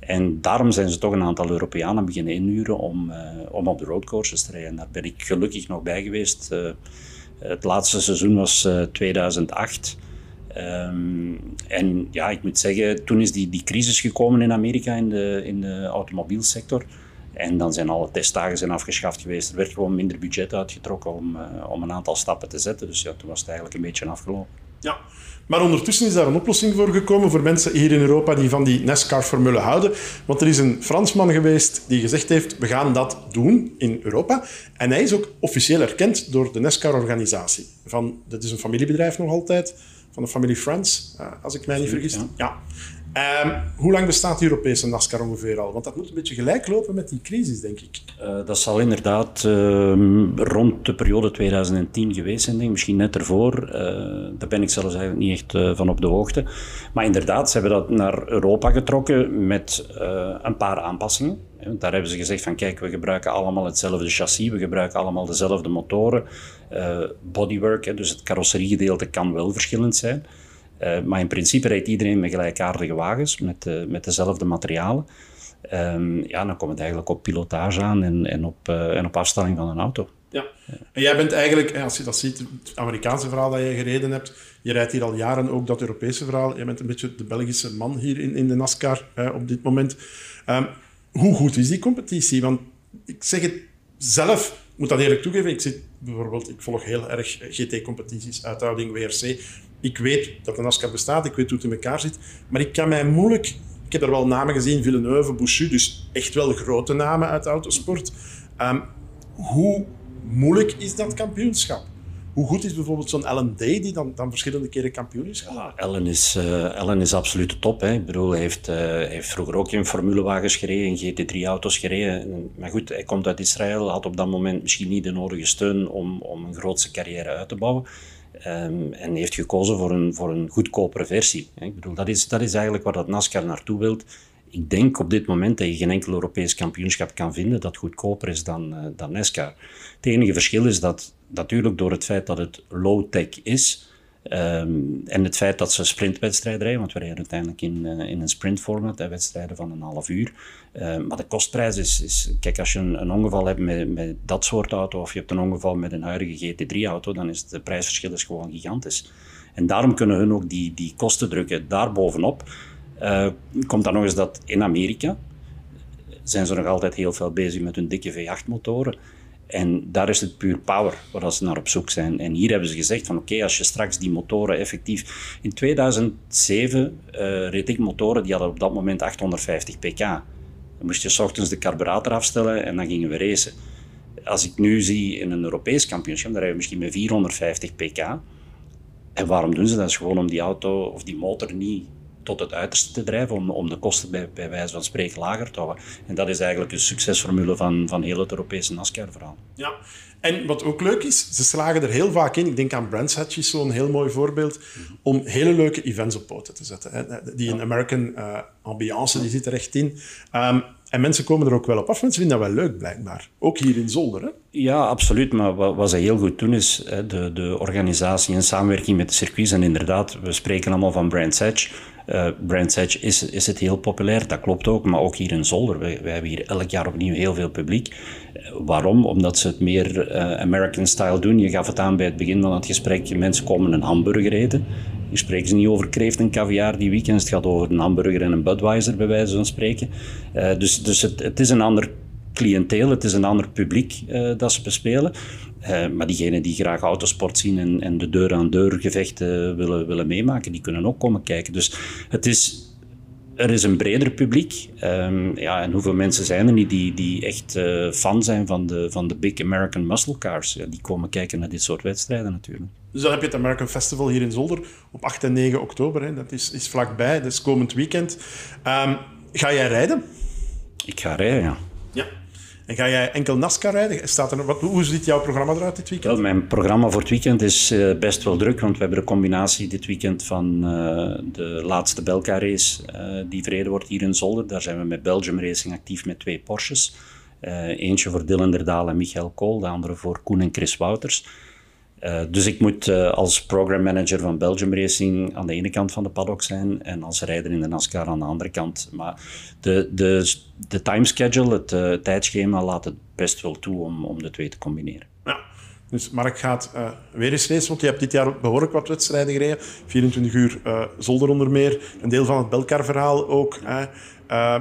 En daarom zijn ze toch een aantal Europeanen beginnen inhuren om, uh, om op de roadcourses te rijden. Daar ben ik gelukkig nog bij geweest. Uh, het laatste seizoen was uh, 2008. Um, en ja, ik moet zeggen, toen is die, die crisis gekomen in Amerika in de, in de automobielsector. En dan zijn alle testdagen zijn afgeschaft geweest. Er werd gewoon minder budget uitgetrokken om, om een aantal stappen te zetten. Dus ja, toen was het eigenlijk een beetje afgelopen. Ja, maar ondertussen is daar een oplossing voor gekomen voor mensen hier in Europa die van die NASCAR-formule houden. Want er is een Fransman geweest die gezegd heeft, we gaan dat doen in Europa. En hij is ook officieel erkend door de NASCAR-organisatie. Dit is een familiebedrijf nog altijd, van de familie Friends, eh, als ik mij niet vergis. ja. Um, hoe lang bestaat de Europese NASCAR ongeveer al? Want dat moet een beetje gelijk lopen met die crisis, denk ik. Uh, dat zal inderdaad uh, rond de periode 2010 geweest zijn, denk ik. misschien net ervoor. Uh, daar ben ik zelfs eigenlijk niet echt eh, van op de hoogte. Maar inderdaad, ze hebben dat naar Europa getrokken met een paar aanpassingen. Daar hebben ze gezegd van kijk, we gebruiken allemaal hetzelfde chassis, we gebruiken allemaal dezelfde motoren. bodywork, dus het carrosseriegedeelte kan wel verschillend zijn. Uh, maar in principe rijdt iedereen met gelijkaardige wagens, met, uh, met dezelfde materialen. Um, ja, dan komt het eigenlijk op pilotage aan en, en, op, uh, en op afstelling van een auto. Ja. En jij bent eigenlijk, als je dat ziet, het Amerikaanse verhaal dat je gereden hebt, je rijdt hier al jaren ook dat Europese verhaal. Je bent een beetje de Belgische man hier in, in de NASCAR op dit moment. Um, hoe goed is die competitie? Want ik zeg het zelf, moet dat eerlijk toegeven, ik zit bijvoorbeeld, ik volg heel erg GT-competities, uithouding, WRC ik weet dat de NASCAR bestaat, ik weet hoe het in elkaar zit, maar ik kan mij moeilijk... Ik heb er wel namen gezien, Villeneuve, Bouchu, dus echt wel grote namen uit de autosport. Um, hoe moeilijk is dat kampioenschap? Hoe goed is bijvoorbeeld zo'n Day, die dan, dan verschillende keren kampioen is Ja, Ellen is, uh, Ellen is absoluut top. Hè. Ik bedoel, hij heeft, uh, heeft vroeger ook in formulewagens gereden, in GT3-auto's gereden. Maar goed, hij komt uit Israël, had op dat moment misschien niet de nodige steun om, om een grootse carrière uit te bouwen. Ehm, en heeft gekozen voor een, voor een goedkopere versie. Ik bedoel, dat is, dat is eigenlijk waar dat NASCAR naartoe wilt. Ik denk op dit moment dat je geen enkel Europees kampioenschap kan vinden dat goedkoper is dan, uh, dan NASCAR. Het enige verschil is dat natuurlijk door het feit dat het low-tech is, Um, en het feit dat ze sprintwedstrijden rijden, want we rijden uiteindelijk in, uh, in een sprintformat, wedstrijden van een half uur. Uh, maar de kostprijs is, is, kijk, als je een, een ongeval hebt met, met, dat soort auto, of je hebt een ongeval met een huidige GT3-auto, dan is het prijsverschil is gewoon gigantisch. En daarom kunnen hun ook die, die kosten drukken daarbovenop. Uh, komt dan nog eens dat in Amerika zijn ze nog altijd heel veel bezig met hun dikke V8-motoren. En daar is het puur power waar ze naar op zoek zijn. En hier hebben ze gezegd van oké, als je straks die motoren effectief... In 2007 uh, reed ik motoren die hadden op dat moment 850 pk. Dan moest je s ochtends de carburator afstellen en dan gingen we racen. Als ik nu zie in een Europees kampioenschap, dan rijden we misschien met 450 pk. En waarom doen ze? Dat is gewoon om die auto of die motor niet tot het uiterste te drijven om, om de kosten bij, bij wijze van spreken lager te houden. En dat is eigenlijk de succesformule van, van heel het Europese NASCAR-verhaal. Ja, en wat ook leuk is, ze slagen er heel vaak in. Ik denk aan Brands Hatch is zo'n heel mooi voorbeeld om hele leuke events op poten te zetten. Hè. Die een American uh, ambiance die zit er echt in. Um, en mensen komen er ook wel op af. Mensen vinden dat wel leuk, blijkbaar. Ook hier in Zolder, hè? Ja, absoluut. Maar wat, wat ze heel goed doen, is hè, de, de organisatie in samenwerking met de circuits. En inderdaad, we spreken allemaal van Brands Edge. Uh, Brands Edge is, is het heel populair, dat klopt ook. Maar ook hier in Zolder. Wij, hebben hier elk jaar opnieuw heel veel publiek. Uh, waarom? Omdat ze het meer uh, American-style doen. Je gaf het aan bij het begin van het gesprek. Mensen komen een hamburger eten. Hier spreken ze niet over kreeft en caviar die weekend. Het gaat over een hamburger en een Budweiser, bij wijze van spreken. Dus dus het, het, is een ander cliënteel, het is een ander publiek uh, dat ze bespelen. Uh, maar diegenen die graag autosport zien en, en de deur-aan-deur gevechten willen, willen meemaken, die kunnen ook komen kijken. Dus het is er is een breder publiek. Um, ja, en hoeveel mensen zijn er niet die, die echt uh, fan zijn van de, van de Big American Muscle Cars? Ja, die komen kijken naar dit soort wedstrijden natuurlijk. Dus dan heb je het American Festival hier in Zolder op 8 en 9 oktober. Hè. Dat is, is vlakbij, dat is komend weekend. Um, ga jij rijden? Ik ga rijden, ja. Ja. En ga jij enkel NASCAR rijden? Staat er, wat, hoe ziet jouw programma eruit dit weekend? Wel, mijn programma voor het weekend is uh, best wel druk, want we hebben een combinatie dit weekend van uh, de laatste Belka race uh, die verreden wordt hier in Zolder. Daar zijn we met Belgium Racing actief met twee Porsches. eentje voor Dylan Derdaal en Michael Kool, de andere voor Koen en Chris Wouters. Uh, dus ik moet uh, als program manager van Belgium Racing aan de ene kant van de paddock zijn en als rijder in de NASCAR aan de andere kant. Maar de, de, de timeschedule, het uh, tijdschema, laat het best wel toe om, om de twee te combineren. Ja. Dus Mark gaat weer eens racen, want je hebt dit jaar behoorlijk wat wedstrijden gereden. 24 uur zolder onder meer. Een deel van het Belkar-verhaal ook. Uh,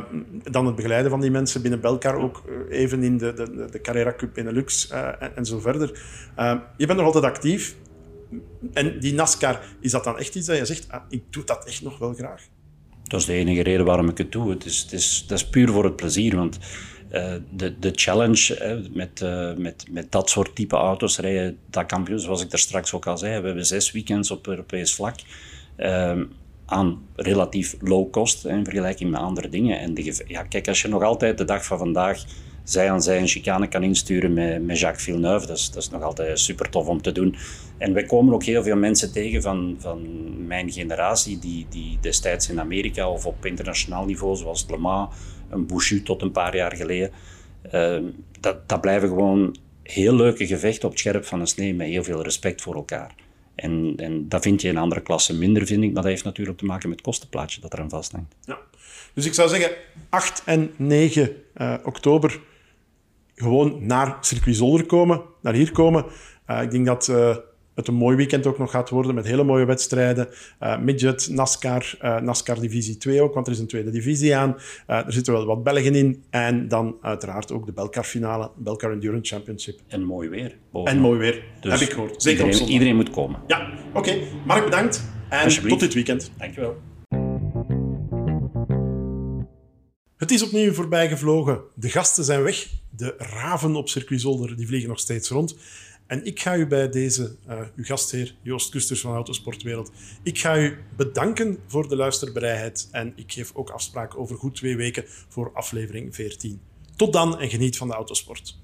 dan het begeleiden van die mensen binnen Belkar ook even in de, de, de Carrera Cup Benelux uh, en, en zo verder. Je bent nog altijd actief. En die NASCAR, is dat dan echt iets dat je zegt, ah, ik doe dat echt nog wel graag? Dat is de enige reden waarom ik het doe. Het is, het is, dat is puur voor het plezier. Want de, de challenge met, met, met dat soort type auto's rijden, dat kampioen, zoals ik daar straks ook al zei, we hebben zes weekends op Europees vlak. Ehm, aan relatief low cost in vergelijking met andere dingen. En de, ja, kijk, als je nog altijd de dag van vandaag zij aan zij een chicane kan insturen met, met Jacques Villeneuve, dat is, dat is nog altijd super tof om te doen. En wij komen ook heel veel mensen tegen van, van mijn generatie, die, die destijds in Amerika of op internationaal niveau, zoals Le Mans, een Bouchu tot een paar jaar geleden, uh, dat, dat blijven gewoon heel leuke gevechten op het scherp van een snee met heel veel respect voor elkaar. En, en dat vind je in andere klassen minder, vind ik. Maar dat heeft natuurlijk te maken met het kostenplaatje dat eraan vasthangt. Ja. Dus ik zou zeggen, 8 en 9 uh, oktober gewoon naar Circuit Zolder komen, naar hier komen. Uh, ik denk dat uh, het een mooi weekend ook nog gaat worden met hele mooie wedstrijden. Uh, midget, NASCAR, uh, NASCAR Divisie 2 ook, want er is een tweede divisie aan. Uh, er zitten wel wat Belgen in. En dan uiteraard ook de Belcar finale, Belcar Endurance Championship. En mooi weer. Bovenop. En mooi weer, dus heb ik gehoord. Zeker iedereen, op iedereen moet komen. Ja, oké. Okay. Mark, bedankt. En tot dit weekend. Dankjewel. Het is opnieuw voorbij gevlogen. De gasten zijn weg. De raven op Circuit Zolder die vliegen nog steeds rond. En ik ga u bij deze, uh, uw gastheer Joost Kusters van Autosportwereld, ik ga u bedanken voor de luisterbereidheid en ik geef ook afspraak over goed twee weken voor aflevering 14. Tot dan en geniet van de autosport.